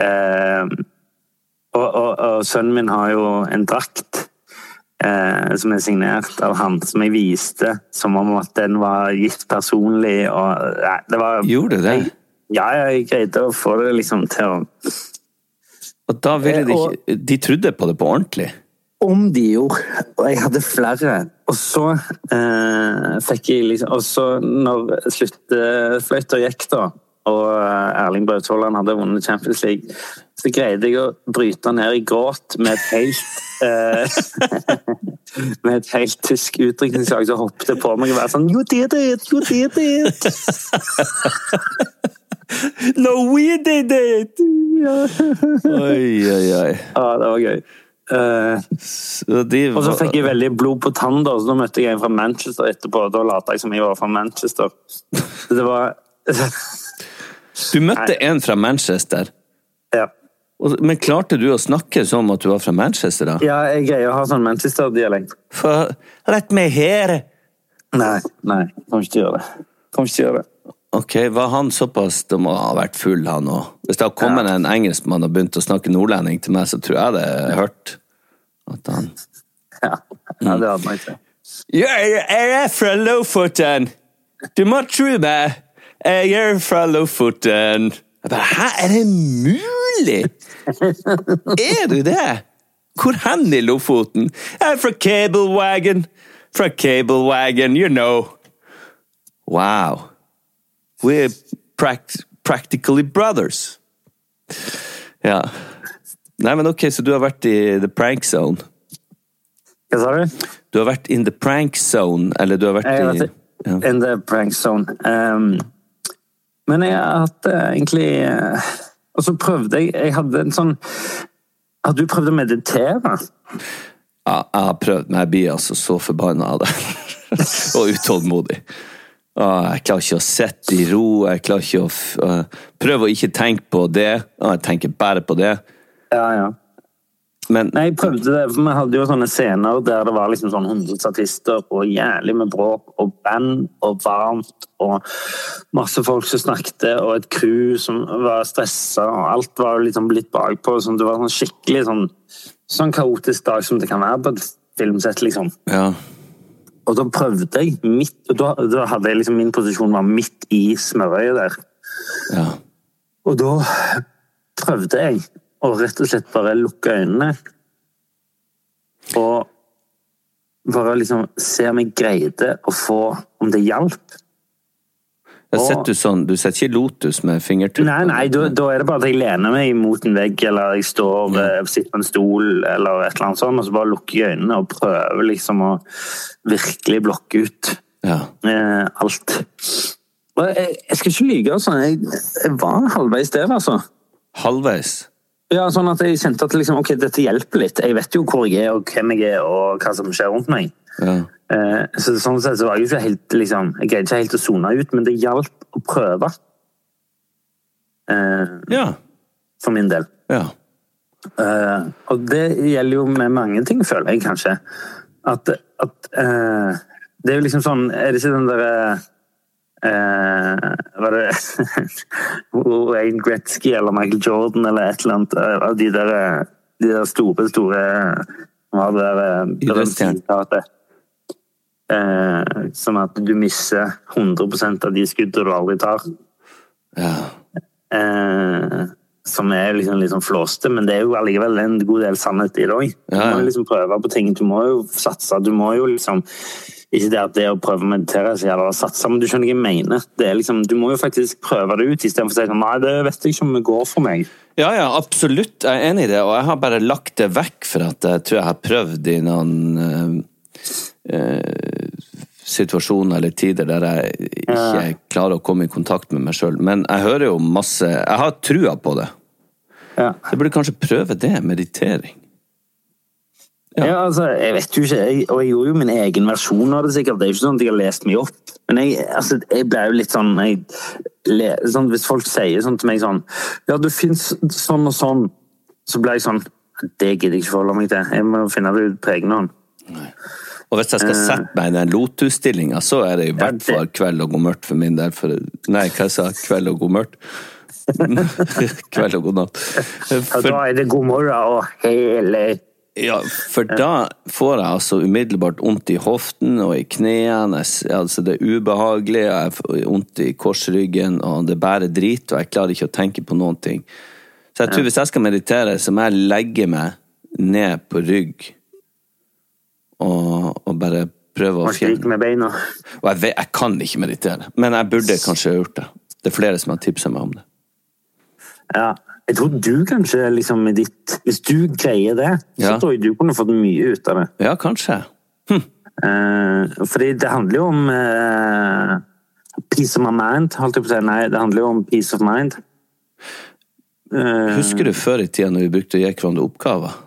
[SPEAKER 4] Eh, og, og, sønnen min har jo en drakt eh, som er signert av han, som jeg viste som om at den var gitt personlig. Og, nei, det var,
[SPEAKER 2] Gjorde du det?
[SPEAKER 4] Ja, jeg greide å få det liksom til å
[SPEAKER 2] Og da ville de
[SPEAKER 4] Eh,
[SPEAKER 2] ikke De trodde på det på ordentlig?
[SPEAKER 4] Om de gjorde, og jeg hadde flere. Og så eh, fikk jeg liksom Og så, når sluttfløyta gikk, da, og eh, Erling Braut Haaland hadde vunnet Champions League, så greide jeg å bryte ned i gråt med et helt eh, [LAUGHS] Med et helt tysk utdrikningslag som hoppet på meg og var sånn You did it! You did it!
[SPEAKER 2] No, we did it! [LAUGHS] Oi, oi, oi.
[SPEAKER 4] Ja, det var gøy. Uh,
[SPEAKER 2] Så de
[SPEAKER 4] Og så fikk jeg veldig blod på tann, da, så da møtte jeg en fra Manchester etterpå. Da lot jeg som jeg var fra Manchester. Så det var [LAUGHS]
[SPEAKER 2] Du møtte en fra Manchester.
[SPEAKER 4] Ja.
[SPEAKER 2] Men klarte du å snakke som at du var fra Manchester, da?
[SPEAKER 4] ja, jeg greier å ha sånn Manchester-dialekt.
[SPEAKER 2] For, Rett meg her!
[SPEAKER 4] Nei, nei, kan ikke gjøre det. Kan ikke gjøre det.
[SPEAKER 2] Ok, var han såpass Det må ha vært full, han òg. Hvis det har kommet en engelskmann og begynt å snakke nordlending til meg, så tror jeg det er hørt at han
[SPEAKER 4] Ja, [LAUGHS] ja det hadde man ikke.
[SPEAKER 2] Jeg er fra Lofoten! Du må tro meg! Jeg er fra Lofoten! Jeg bare, Hæ, er det mulig?! Er du det? Hvor hen i Lofoten? Jeg er fra Cablewagon. Fra Cablewagon, you know. Wow. We're pract practically brothers. Ja. Nei, men ok, så du har vært i the prank zone.
[SPEAKER 4] Hva sa du?
[SPEAKER 2] Du har vært in the prank zone, eller du har vært i ja.
[SPEAKER 4] in the prank zone. Um, men jeg har hatt eh, egentlig eh, Og så prøvde jeg Jeg hadde en sånn Har du prøvd å meditere?
[SPEAKER 2] Ja, jeg har prøvd, men jeg blir altså så forbanna av det. [LAUGHS] og utålmodig. Ah, Jeg klarer ikke å sitte i ro. Jeg klarer ikke å uh, Prøve å ikke tenke på det. Jeg tenker bare på det.
[SPEAKER 4] Ja, ja.
[SPEAKER 2] Men
[SPEAKER 4] Nei, jeg prøvde det, for vi hadde jo sånne scener der det var liksom sånn 100 statister og jævlig med bråk og band og varmt og masse folk som snakket og et crew som var stressa og alt var liksom blitt bakpå. Sånn, det var sånn skikkelig sånn, sånn kaotisk dag som det kan være på et filmsett, liksom.
[SPEAKER 2] ja.
[SPEAKER 4] Og da prøvde jeg midt da, da hadde jeg liksom Min posisjon var midt i smørøyet der.
[SPEAKER 2] ja.
[SPEAKER 4] Og da prøvde jeg å rett og slett bare lukke øynene. Og bare liksom se om jeg greide å få Om det hjalp. Og-
[SPEAKER 2] sitter du sånn Du setter ikke lotus med fingertuppene?
[SPEAKER 4] Nei, nei, da, da er det bare at jeg lener meg mot en vegg, eller jeg står, eh, sitter på en stol, eller et eller annet sånt, og så bare lukker jeg øynene og prøver liksom å virkelig blokke ut
[SPEAKER 2] Ja.
[SPEAKER 4] eh, alt. Og jeg, jeg skal ikke lyve, altså. Jeg, jeg var halvveis der, altså.
[SPEAKER 2] Halvveis?
[SPEAKER 4] Ja, sånn at jeg kjente at liksom, ok, dette hjelper litt. Jeg vet jo hvor jeg er, og hvem jeg er, og hva som skjer rundt meg.
[SPEAKER 2] Ja.
[SPEAKER 4] Eh, så sånn sett så var jeg ikke helt, liksom, jeg greide ikke helt å sone ut, men det hjalp å prøve. Eh,
[SPEAKER 2] Ja.
[SPEAKER 4] for min del.
[SPEAKER 2] ja.
[SPEAKER 4] Eh, og det gjelder jo med mange ting, føler jeg kanskje. At, at eh, Det er jo liksom sånn Er det ikke den derre Var det [LAUGHS] Wayne Gretzky eller Michael Jordan eller et eller annet av de der, de der store, store Hva var det der berømte sitatet? Eh, som at du mister 100% av de skuddene du aldri tar.
[SPEAKER 2] ja.
[SPEAKER 4] Eh, som er liksom, liksom flåste, men det er jo allikevel en god del sannhet i det òg. Du må liksom prøve på ting. Du må jo satse. Du må jo liksom Ikke det at det å prøve å meditere er så jævla satse, men du skjønner hva jeg mener. Det er liksom, du må jo faktisk prøve det ut istedenfor å si sånn Nei, det vet jeg ikke om det går for meg.
[SPEAKER 2] Ja, ja, absolutt. Jeg er enig i det, og jeg har bare lagt det vekk for at jeg tror jeg har prøvd i noen eh, situasjoner eller tider der jeg ikke klarer å komme i kontakt med meg sjøl. Men jeg hører jo masse Jeg har trua på det.
[SPEAKER 4] Ja.
[SPEAKER 2] Jeg burde kanskje prøve det. Meditering.
[SPEAKER 4] Ja. altså, jeg vet jo ikke, jeg, og jeg gjorde jo min egen versjon av det sikkert. Det er jo ikke sånn at jeg har lest mye opp. Men jeg, altså, jeg ble jo litt sånn, jeg, sånn Hvis folk sier sånn til meg sånn Ja, du fins sånn og sånn, så ble jeg sånn Det gidder jeg ikke forholde meg til. Jeg må finne det ut på egen hånd.
[SPEAKER 2] Og hvis jeg skal sette meg i den Lotus-stillinga, så er det i hvert fall kveld og god mørkt for min del. For, nei, hva jeg sa Kveld og god mørkt? [LAUGHS] kveld og god natt.
[SPEAKER 4] Ja, da er det god morgen og hele
[SPEAKER 2] ja, for da får jeg altså umiddelbart vondt i hoften og i knærne. Altså, det er ubehagelig, jeg får vondt i korsryggen, og det bærer drit, og jeg klarer ikke å tenke på noen ting. Så jeg tror hvis jeg skal meditere, så må jeg legge meg ned på rygg og, og bare prøve å fjerne
[SPEAKER 4] med beina. [LAUGHS]
[SPEAKER 2] Og jeg, vet, jeg kan ikke meditere, men jeg burde kanskje ha gjort det. Det er flere som har tipsa meg om det.
[SPEAKER 4] Ja. Jeg tror du kanskje liksom med ditt Hvis du greier det, så tror jeg du kunne fått mye ut av det.
[SPEAKER 2] Ja, kanskje.
[SPEAKER 4] Eh, fordi det handler jo om eh, peace of my mind, holdt jeg på å si. Nei, det handler jo om peace of mind. Eh,
[SPEAKER 2] Husker du før i tida når vi brukte å gi hverandre oppgaver?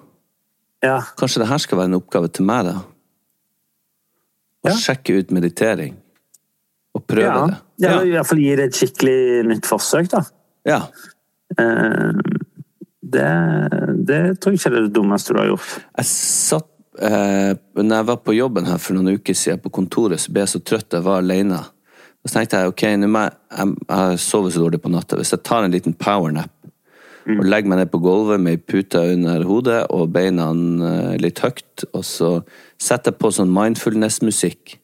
[SPEAKER 4] Ja.
[SPEAKER 2] Kanskje det her skal være en oppgave til meg, da? Å
[SPEAKER 4] Ja.
[SPEAKER 2] sjekke ut meditering. Og prøve
[SPEAKER 4] ja.
[SPEAKER 2] det.
[SPEAKER 4] ja. I hvert fall gi det et skikkelig nytt forsøk, da.
[SPEAKER 2] ja.
[SPEAKER 4] Eh, det, det tror jeg ikke er det dummeste du har gjort.
[SPEAKER 2] Jeg satt eh, Når jeg var på jobben her for noen uker siden på kontoret, så ble jeg så trøtt jeg var alene. Så tenkte jeg ok, jeg, jeg, jeg sover så dårlig på natta. Hvis jeg tar en liten powernap og legger meg ned på gulvet med ei pute under hodet og beina eh, litt høyt, og så setter jeg på sånn mindfulness-musikk.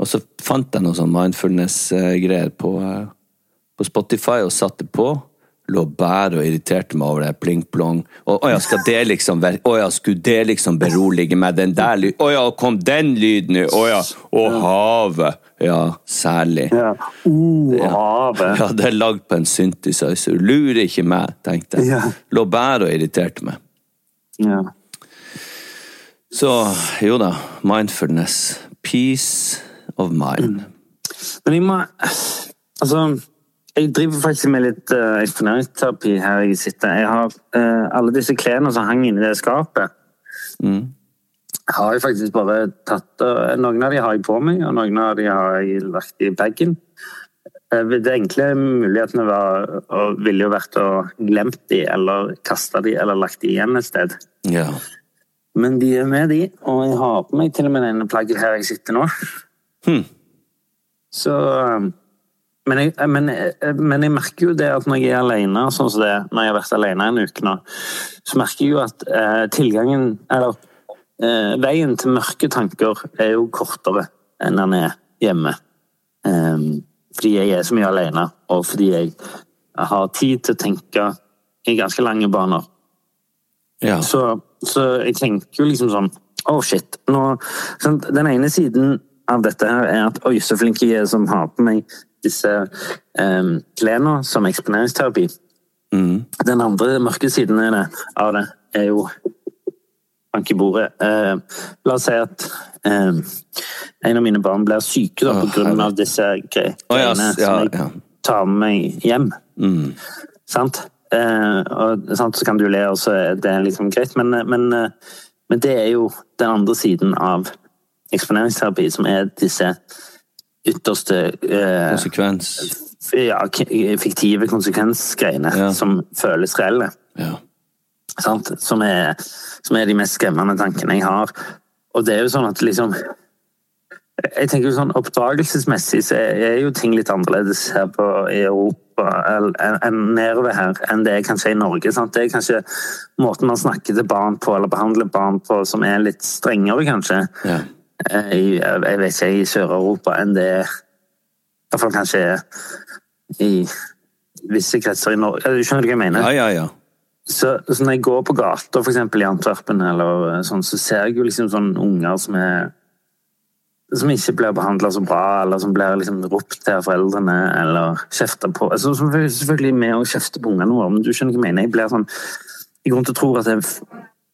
[SPEAKER 2] Og så fant jeg noe sånn mindfulness-greier på, eh, på Spotify og satte på. Lå bare og irriterte meg over det pling-plong. Å ja, skal det liksom være Å ja, skulle det liksom berolige meg? Den der lyden Å ja, kom den lyden? Å ja. Og havet. Ja, særlig.
[SPEAKER 4] Ja. Uh, havet.
[SPEAKER 2] Ja, det er lagd på en synthesizer. Lurer ikke meg, tenkte jeg.
[SPEAKER 4] Ja.
[SPEAKER 2] Lå bare og irriterte meg.
[SPEAKER 4] Ja.
[SPEAKER 2] Så jo da, mindfulness. Peace of mind.
[SPEAKER 4] Men jeg må Altså, jeg driver faktisk med litt uh, eksponeringsterapi her jeg sitter. Jeg har uh, alle disse klærne som hang inni det skapet. Jeg Har jeg faktisk bare tatt uh, Noen av de har jeg på meg, og noen av de har jeg lagt i bagen. Uh, det enkle mulighetene var, og ville jo vært å glemt de, eller kaste de, eller lagt de igjen et sted.
[SPEAKER 2] Ja.
[SPEAKER 4] Men de er med, de. Og jeg har på meg til og med denne plagget her jeg sitter nå.
[SPEAKER 2] Hmm.
[SPEAKER 4] Så men jeg, men, men jeg merker jo det at når jeg er alene, sånn som det, når jeg har vært alene en uke nå, så merker jeg jo at eh, tilgangen Eller eh, veien til mørke tanker er jo kortere enn den er hjemme. Eh, fordi jeg er så mye alene, og fordi jeg har tid til å tenke i ganske lange baner.
[SPEAKER 2] ja.
[SPEAKER 4] Så, så jeg tenker jo liksom sånn Oh shit. Nå, sånn, Den ene siden av dette her er at oi, så flink jeg er som har på meg disse um, klærne som eksponeringsterapi.
[SPEAKER 2] Mm.
[SPEAKER 4] Den andre mørke siden det, av det er jo bank i bordet. Uh, la oss si at uh, en av mine barn blir syke da,
[SPEAKER 2] Å,
[SPEAKER 4] på grunn av disse greiene
[SPEAKER 2] oh, yes, ja,
[SPEAKER 4] som jeg
[SPEAKER 2] ja.
[SPEAKER 4] tar med meg hjem.
[SPEAKER 2] Mm.
[SPEAKER 4] Sant? Uh, og, sant? Så kan du le, og så er det liksom greit, men, men, eh, men det er jo den andre siden av eksponeringsterapi, som er disse ytterste eh,
[SPEAKER 2] Konsekvens.
[SPEAKER 4] ja, fiktive konsekvensgreiene
[SPEAKER 2] Ja.
[SPEAKER 4] som føles reelle.
[SPEAKER 2] Ja.
[SPEAKER 4] Sant? Som, er, som er de mest skremmende tankene jeg har. Og det er jo sånn at liksom jeg tenker jo sånn Oppdragelsesmessig så er jo ting litt annerledes her på, i Europa enn nedover her enn det er kanskje i Norge. Sant? Det er kanskje måten man snakker til barn på, eller behandler barn på, som er litt strengere, kanskje.
[SPEAKER 2] Ja.
[SPEAKER 4] I, jeg vet ikke, i Sør-Europa enn det i hvert fall kanskje er i visse kretser i Norge. Du skjønner hva jeg mener?
[SPEAKER 2] ja, ja, ja.
[SPEAKER 4] Så, så når jeg går på gata, eksempel i Antwerpen, eller sånn, så ser jeg jo liksom sånne unger som er som ikke blir behandla så bra, eller som blir liksom ropt til av foreldrene, eller kjefta på. Altså, som selvfølgelig- med å kjefte på ungene våre, men du skjønner hva jeg mener. Jeg blir sånn Jeg går rundt og tror at er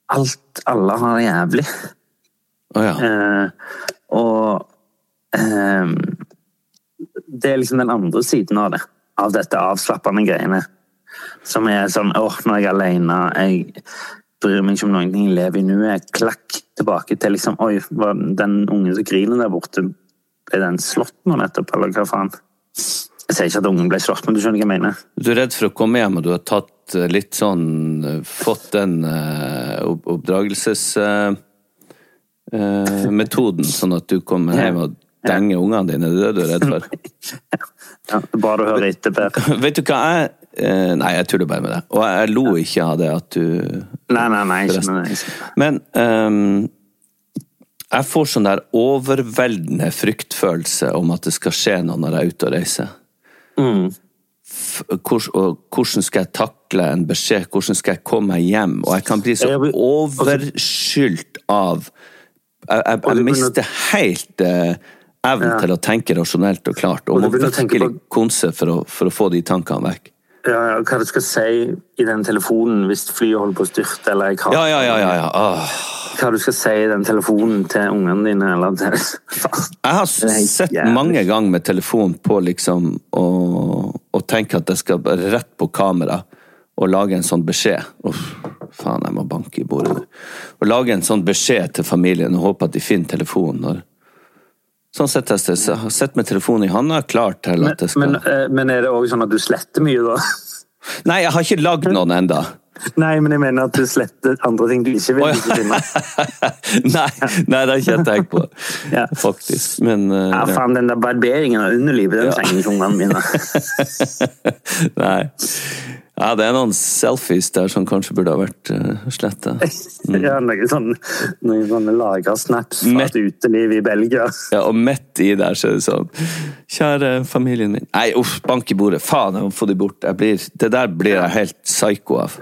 [SPEAKER 4] alt, alle har det jævlig.
[SPEAKER 2] Å ja.
[SPEAKER 4] Eh, og, eh, Det er liksom den andre siden av det. Av dette avslappende greiene. Som er sånn åh, når jeg er alene, jeg bryr meg ikke om noen ting, jeg lever i nuet. Klakk tilbake til liksom Oi, var den ungen som griner der borte, ble den slått nå nettopp, eller hva faen? Jeg sier ikke at ungen ble slått, men du skjønner hva jeg mener?
[SPEAKER 2] Du er redd for å komme hjem, og du har tatt eh, litt sånn eh, Fått den uh, oppdragelsesmetoden, sånn at du kommer hjem og denger ungene dine. Det er det du er redd for? [LAUGHS]
[SPEAKER 4] Ja, Bra du hører etter, Per. [LAUGHS]
[SPEAKER 2] Vet du hva jeg eh, Nei, jeg tuller bare med det. Og jeg lo ikke av det at du
[SPEAKER 4] Nei, nei, nei. Ikke, nei, ikke.
[SPEAKER 2] Men um, jeg får sånn der overveldende fryktfølelse om at det skal skje noe når jeg er ute og reiser.
[SPEAKER 4] Mm.
[SPEAKER 2] Hvor, og hvordan skal jeg takle en beskjed, hvordan skal jeg komme meg hjem? Og jeg kan bli så overskylt av Jeg, jeg, jeg mister helt eh, evnen
[SPEAKER 4] Ja.
[SPEAKER 2] til å tenke rasjonelt og klart, og
[SPEAKER 4] Og
[SPEAKER 2] må virkelig
[SPEAKER 4] på-
[SPEAKER 2] konse for å, for å få de tankene vekk.
[SPEAKER 4] Ja, ja, hva du skal si i den telefonen hvis flyet holder på å styrte, eller jeg har
[SPEAKER 2] Ja, ja, ja, ja. ja. Åh.
[SPEAKER 4] Hva du skal si i den telefonen til ungene dine, eller til
[SPEAKER 2] Jeg har sett
[SPEAKER 4] jævlig.
[SPEAKER 2] mange ganger med telefon på liksom og, og at jeg skal rett på kamera og lage en sånn beskjed. Uff, faen, jeg må banke i bordet nå. Og lage en sånn beskjed til familien og håpe at de finner telefonen. Sånn sett jeg sett med telefonen i handa, klar til at det skal
[SPEAKER 4] men, eh, men er det òg sånn at du sletter mye, da? [LAUGHS]
[SPEAKER 2] Nei, jeg har ikke lagd noen enda. [LAUGHS]
[SPEAKER 4] Nei, men jeg mener at du sletter andre ting du ikke vil
[SPEAKER 2] Å,
[SPEAKER 4] ikke finne. [LAUGHS]
[SPEAKER 2] nei, nei, det har ikke jeg tenkt på,
[SPEAKER 4] Ja.
[SPEAKER 2] faktisk. Men uh,
[SPEAKER 4] ja. faen, den der barberingen av underlivet, den trenger ikke ungene mine.
[SPEAKER 2] Nei. Ja, det er noen selfies der som kanskje burde ha vært uh, sletta. [LAUGHS]
[SPEAKER 4] Ja, noen sånne, noen sånne lagersnaps fra et uteliv i Belgia. [LAUGHS]
[SPEAKER 2] Ja, og midt i der så er det sånn Kjære familien min Nei, uff, bank i bordet. Faen, jeg må få de bort. Blir, det der blir jeg helt psycho av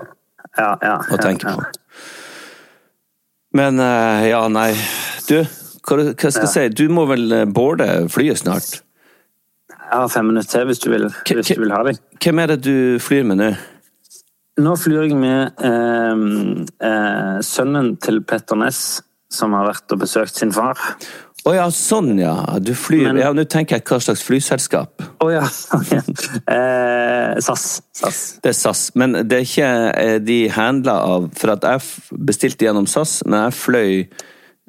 [SPEAKER 4] Ja, ja,
[SPEAKER 2] å tenke på. Men uh, ja, nei. Du, hva, hva skal jeg si? Du må vel eh, boarde flyet snart?
[SPEAKER 4] Jeg har fem minutter til hvis du vil, hvis du vil ha dem.
[SPEAKER 2] Hvem er det du flyr med nå?
[SPEAKER 4] Nå flyr jeg med eh, eh, sønnen til Petter Ness, som har vært og besøkt sin far.
[SPEAKER 2] Å ja, sånn ja. Du flyr
[SPEAKER 4] Men-
[SPEAKER 2] Ja, nå tenker jeg hva slags flyselskap.
[SPEAKER 4] Å ja. eh, SAS. SAS.
[SPEAKER 2] Det er SAS. Men det er ikke eh, de handla av For at jeg bestilte gjennom SAS, men jeg fløy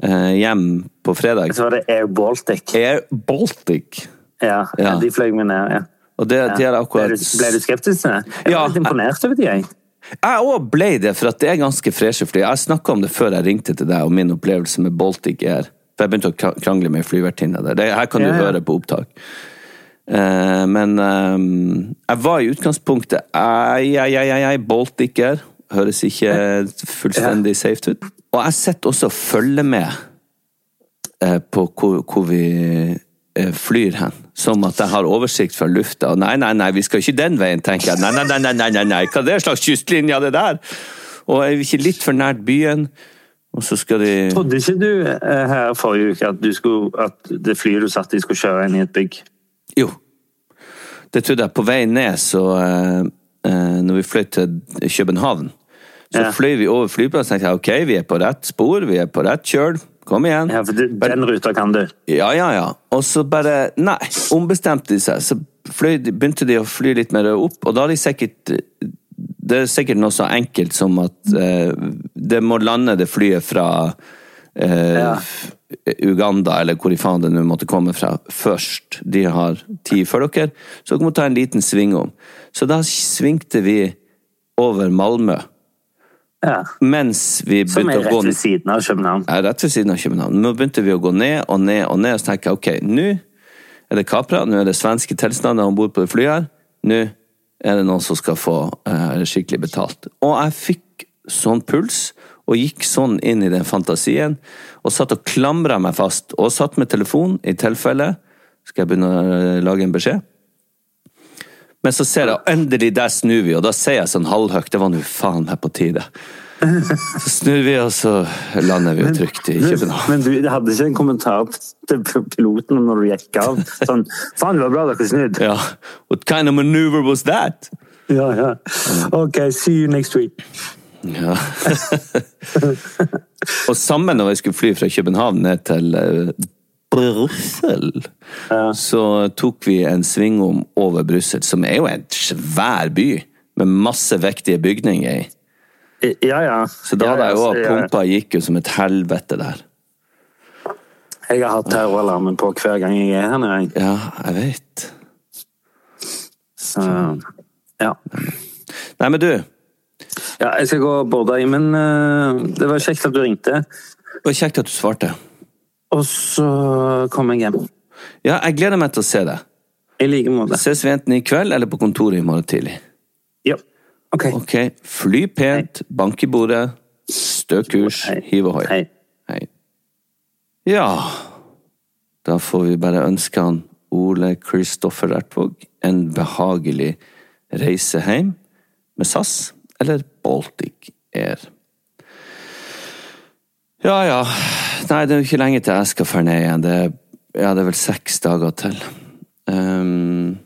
[SPEAKER 2] eh, hjem på fredag.
[SPEAKER 4] Så var det Air Baltic.
[SPEAKER 2] Air Baltic.
[SPEAKER 4] Ja,
[SPEAKER 2] Ja.
[SPEAKER 4] de fløy meg ned. ja.
[SPEAKER 2] Og det, de har
[SPEAKER 4] Ble,
[SPEAKER 2] akkurat
[SPEAKER 4] du, ble du skeptisk til det? Jeg
[SPEAKER 2] Ja.
[SPEAKER 4] var litt imponert over de, jeg.
[SPEAKER 2] Jeg òg ble det, for det er ganske freshe fly. Jeg snakka om det før jeg ringte til deg, om min opplevelse med Baltic Air. For jeg begynte å krangle med flyvertinna der. Det her kan du
[SPEAKER 4] Ja, ja.
[SPEAKER 2] høre på opptak. Uh, men eh, jeg var i utgangspunktet Ei, ei, ei, ei, ei, Baltic Air. Høres ikke fullstendig safe ut. Og jeg sitter også og følger med eh, på hvor, hvor vi flyr hen. Som at jeg har oversikt fra lufta. Og nei, nei, nei, vi skal ikke den veien, tenker jeg. Nei, nei, nei, nei, nei, nei, nei. hva er det slags kystlinje det der? Og er vi ikke litt for nært byen? Og så skal de
[SPEAKER 4] Trodde ikke du eh, her forrige uke at, du skulle, at det flyet du satt i, skulle kjøre inn i et bygg?
[SPEAKER 2] Jo. Det trodde jeg. På vei ned, så eh, eh, Når vi fløy til København, så fløy vi over flyplassen og tenkte jeg, ok, vi er på rett spor, vi er på rett kjøl. Kom igjen.
[SPEAKER 4] Ja, for du, Den ruta kan du.
[SPEAKER 2] Ja, ja, ja. Og så bare Nei, ombestemte de seg. Så fløy, begynte de å fly litt mer opp, og da har de sikkert Det er sikkert noe så enkelt som at eh, det må lande det flyet fra eh,
[SPEAKER 4] Ja.
[SPEAKER 2] Uganda, eller hvor i faen det nå måtte komme fra, først. De har tid før dere, så dere må ta en liten sving om. Så da svingte vi over Malmö,
[SPEAKER 4] Ja.
[SPEAKER 2] mens vi
[SPEAKER 4] Som er
[SPEAKER 2] begynte å gå
[SPEAKER 4] rett ved siden av København.
[SPEAKER 2] ja, rett ved siden av København. Nå begynte vi å gå ned og ned og ned, og så tenker jeg ok, nå er det kapra, nå er det svenske tilstander om bord på det flyet her. Nå er det noen som skal få uh, skikkelig betalt. Og jeg fikk sånn puls, og gikk sånn inn i den fantasien, og satt og klamra meg fast, og satt med telefon i tilfelle skal jeg begynne å eh, lage en beskjed. Men så ser jeg endelig, der snur vi, og da sier jeg sånn halvhøyt, det var nå faen meg på tide. Så snur vi, og så lander vi jo trygt i København.
[SPEAKER 4] Men du hadde ikke en kommentar til piloten når du gikk av? Sånn Faen, det var bra dere snudde.
[SPEAKER 2] Ja. What kind of maneuver was that?
[SPEAKER 4] Ja, ja. Ok, see you next week.
[SPEAKER 2] Ja. [LAUGHS] og sammen når vi skulle fly fra København ned til eh, ja. så tok vi en svingom over Brussel, som er jo en svær by, med masse vektige bygninger i.
[SPEAKER 4] Ja, ja.
[SPEAKER 2] Så da hadde jeg jo pumpa gikk jo som et helvete der.
[SPEAKER 4] Jeg har hatt terroralarmen på hver gang jeg er her nede.
[SPEAKER 2] Ja, jeg vet.
[SPEAKER 4] Så ja.
[SPEAKER 2] Nei, men du,
[SPEAKER 4] ja. Jeg skal gå og borde men uh, det var kjekt at du ringte.
[SPEAKER 2] det var kjekt at du svarte.
[SPEAKER 4] Og så kom jeg hjem.
[SPEAKER 2] Ja, jeg gleder meg til å se deg.
[SPEAKER 4] I like måte.
[SPEAKER 2] Ses vi enten i kveld eller på kontoret i morgen tidlig.
[SPEAKER 4] Ja. Ok.
[SPEAKER 2] Ok, fly pent, bank i bordet, stø kurs,
[SPEAKER 4] Hei.
[SPEAKER 2] hiv ohoi.
[SPEAKER 4] Hei.
[SPEAKER 2] Hei. Ja, da får vi bare ønske han Ole Kristoffer Ertvåg en behagelig reise hjem med SAS eller Baltic Air. Ja, ja. Nei, det er jo ikke lenge til jeg skal dra ned igjen. Det ja, det er vel seks dager til. Um,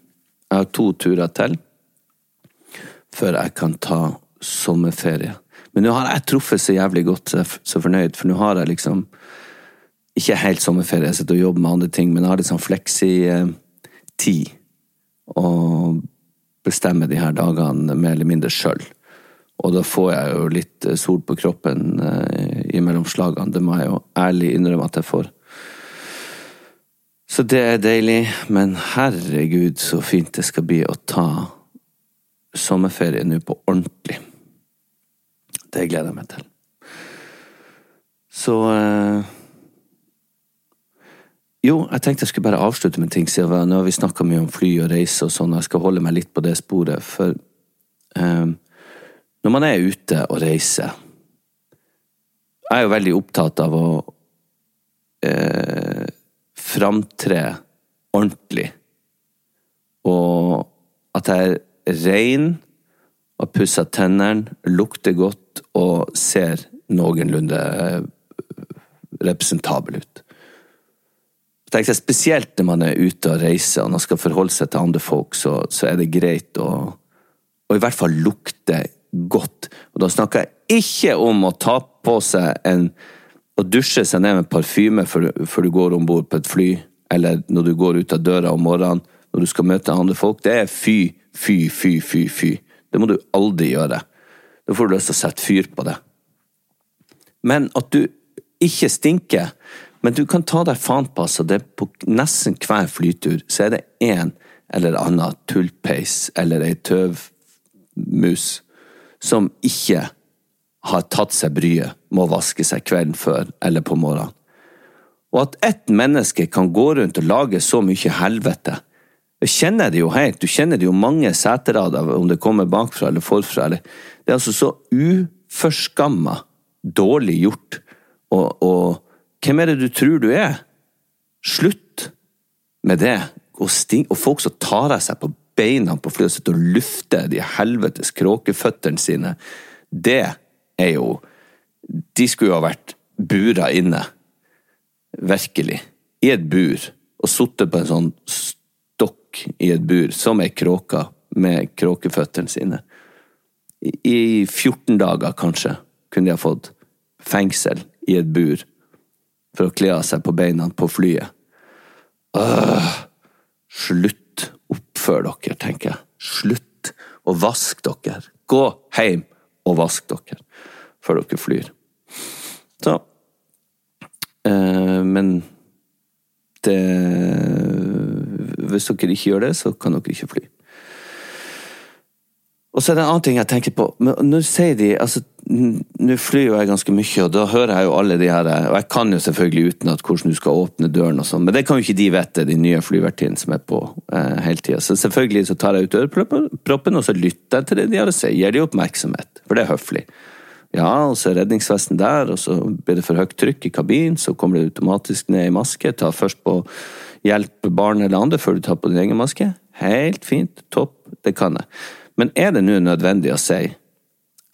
[SPEAKER 2] jeg har to turer til før jeg kan ta sommerferie. Men nå har jeg truffet så jævlig godt, så jeg er så fornøyd, for nå har jeg liksom ikke helt sommerferie, jeg sitter og jobber med andre ting, men jeg har litt sånn fleksi-tid. Og bestemmer de her dagene mer eller mindre sjøl. Og da får jeg jo litt eh, sol på kroppen eh, imellom slagene, det må jeg jo ærlig innrømme at jeg får. Så det er deilig, men herregud så fint det skal bli å ta sommerferie nå på ordentlig. Det gleder jeg meg til. Så eh, Jo, jeg tenkte jeg skulle bare avslutte med ting, siden nå har vi snakka mye om fly og reise og sånn, og jeg skal holde meg litt på det sporet, for eh, når man er ute og reiser Jeg er jo veldig opptatt av å eh, framtre ordentlig. Og at jeg er rein og pusser tennene, lukter godt og ser noenlunde eh, representabel ut. Så tenker Spesielt når man er ute og reiser og man skal forholde seg til andre folk, så, så er det greit å i hvert fall lukte godt. Og da snakker jeg ikke om å ta på seg en å dusje seg ned med parfyme før, før du går om bord på et fly, eller når du går ut av døra om morgenen når du skal møte andre folk. Det er fy, fy, fy, fy, fy. Det må du aldri gjøre. Da får du lyst til å sette fyr på det. Men at du ikke stinker, men du kan ta deg faen på, altså. Det på nesten hver flytur så er det en eller annen tullpeis eller ei tøvmus som ikke har tatt seg bryet med å vaske seg kvelden før eller på morgenen. Og at ett menneske kan gå rundt og lage så mye helvete Jeg kjenner det jo helt. Du kjenner det jo mange seterader, om det kommer bakfra eller forfra. Eller. Det er altså så uforskamma dårlig gjort. Og, og hvem er det du tror du er? Slutt med det. Og, sting, og folk som tar av seg på beina på flyet og lufter de helvetes kråkeføttene sine, det er jo De skulle jo ha vært bura inne. Virkelig. I et bur. Og sittet på en sånn stokk i et bur, som ei kråke, med kråkeføttene sine. I, I 14 dager, kanskje, kunne de ha fått fengsel i et bur for å kle av seg på beina på flyet. Øh, slutt. Oppfør dere, tenker jeg. Slutt å vaske dere. Gå hjem og vask dere før dere flyr. Så eh, Men det Hvis dere ikke gjør det, så kan dere ikke fly. Og så er det en annen ting jeg tenker på. Nå sier de altså, Nå flyr jo jeg ganske mye, og da hører jeg jo alle de her Og jeg kan jo selvfølgelig utenat hvordan du skal åpne døren og sånn, men det kan jo ikke de vite, de nye flyvertinnene som er på eh, hele tida. Så selvfølgelig så tar jeg ut øreproppen, og så lytter jeg til det de har å si. Gir de oppmerksomhet, for det er høflig. Ja, og så er redningsvesten der, og så blir det for høyt trykk i kabinen, så kommer det automatisk ned i maske. Ta først på hjelp barn eller andre før du tar på din egen maske. Helt fint, topp, det kan jeg. Men er det nå nødvendig å si,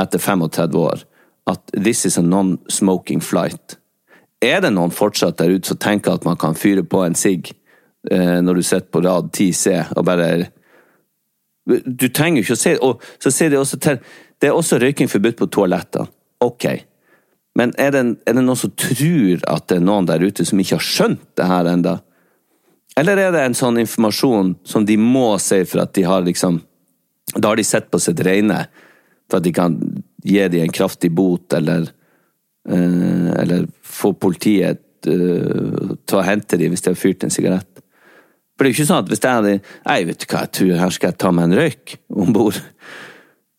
[SPEAKER 2] etter 35 år, at this is a non-smoking flight? Er det noen fortsatt der ute som tenker at man kan fyre på en sigg eh, når du sitter på rad 10C og bare du trenger jo ikke å si Og så sier de også til Det er også røyking forbudt på toalettene. Ok. Men er det, er det noen som tror at det er noen der ute som ikke har skjønt det her enda? Eller er det en sånn informasjon som de må si for at de har liksom Da har de sett på sitt rene, for at de kan gi dem en kraftig bot, eller eh, Eller få politiet eh, til å hente dem hvis de har fyrt en sigarett. For det er jo ikke sånn at hvis jeg hadde Nei, vet du hva, jeg tror her skal jeg ta meg en røyk om bord.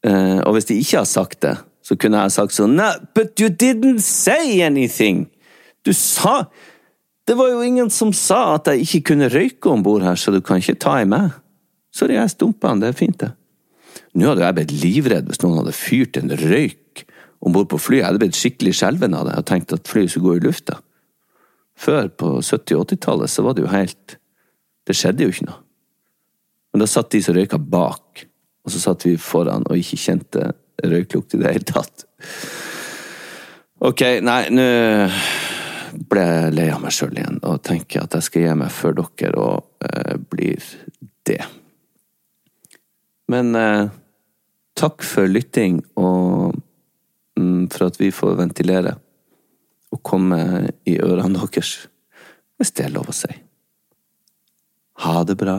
[SPEAKER 2] Eh, og hvis de ikke har sagt det, så kunne jeg sagt sånn Nei, but you didn't say anything! Du sa Det var jo ingen som sa at jeg ikke kunne røyke om bord her, så du kan ikke ta i meg. Sorry, jeg stumpa han, det er fint, det. Nå hadde jeg blitt livredd hvis noen hadde fyrt en røyk om bord på flyet. Jeg hadde blitt skikkelig skjelven av det og tenkt at flyet skulle gå i lufta. Før, på 70- og 80-tallet, så var det jo helt Det skjedde jo ikke noe. Men da satt de som røyka bak, og så satt vi foran og ikke kjente røyklukt i det hele tatt. Ok, nei, nå ble jeg lei av meg sjøl igjen og tenker at jeg skal gi meg før dere og eh, blir det. Men eh, takk for lytting og mm, for at vi får ventilere og komme i ørene deres, hvis det er lov å si. Ha det bra.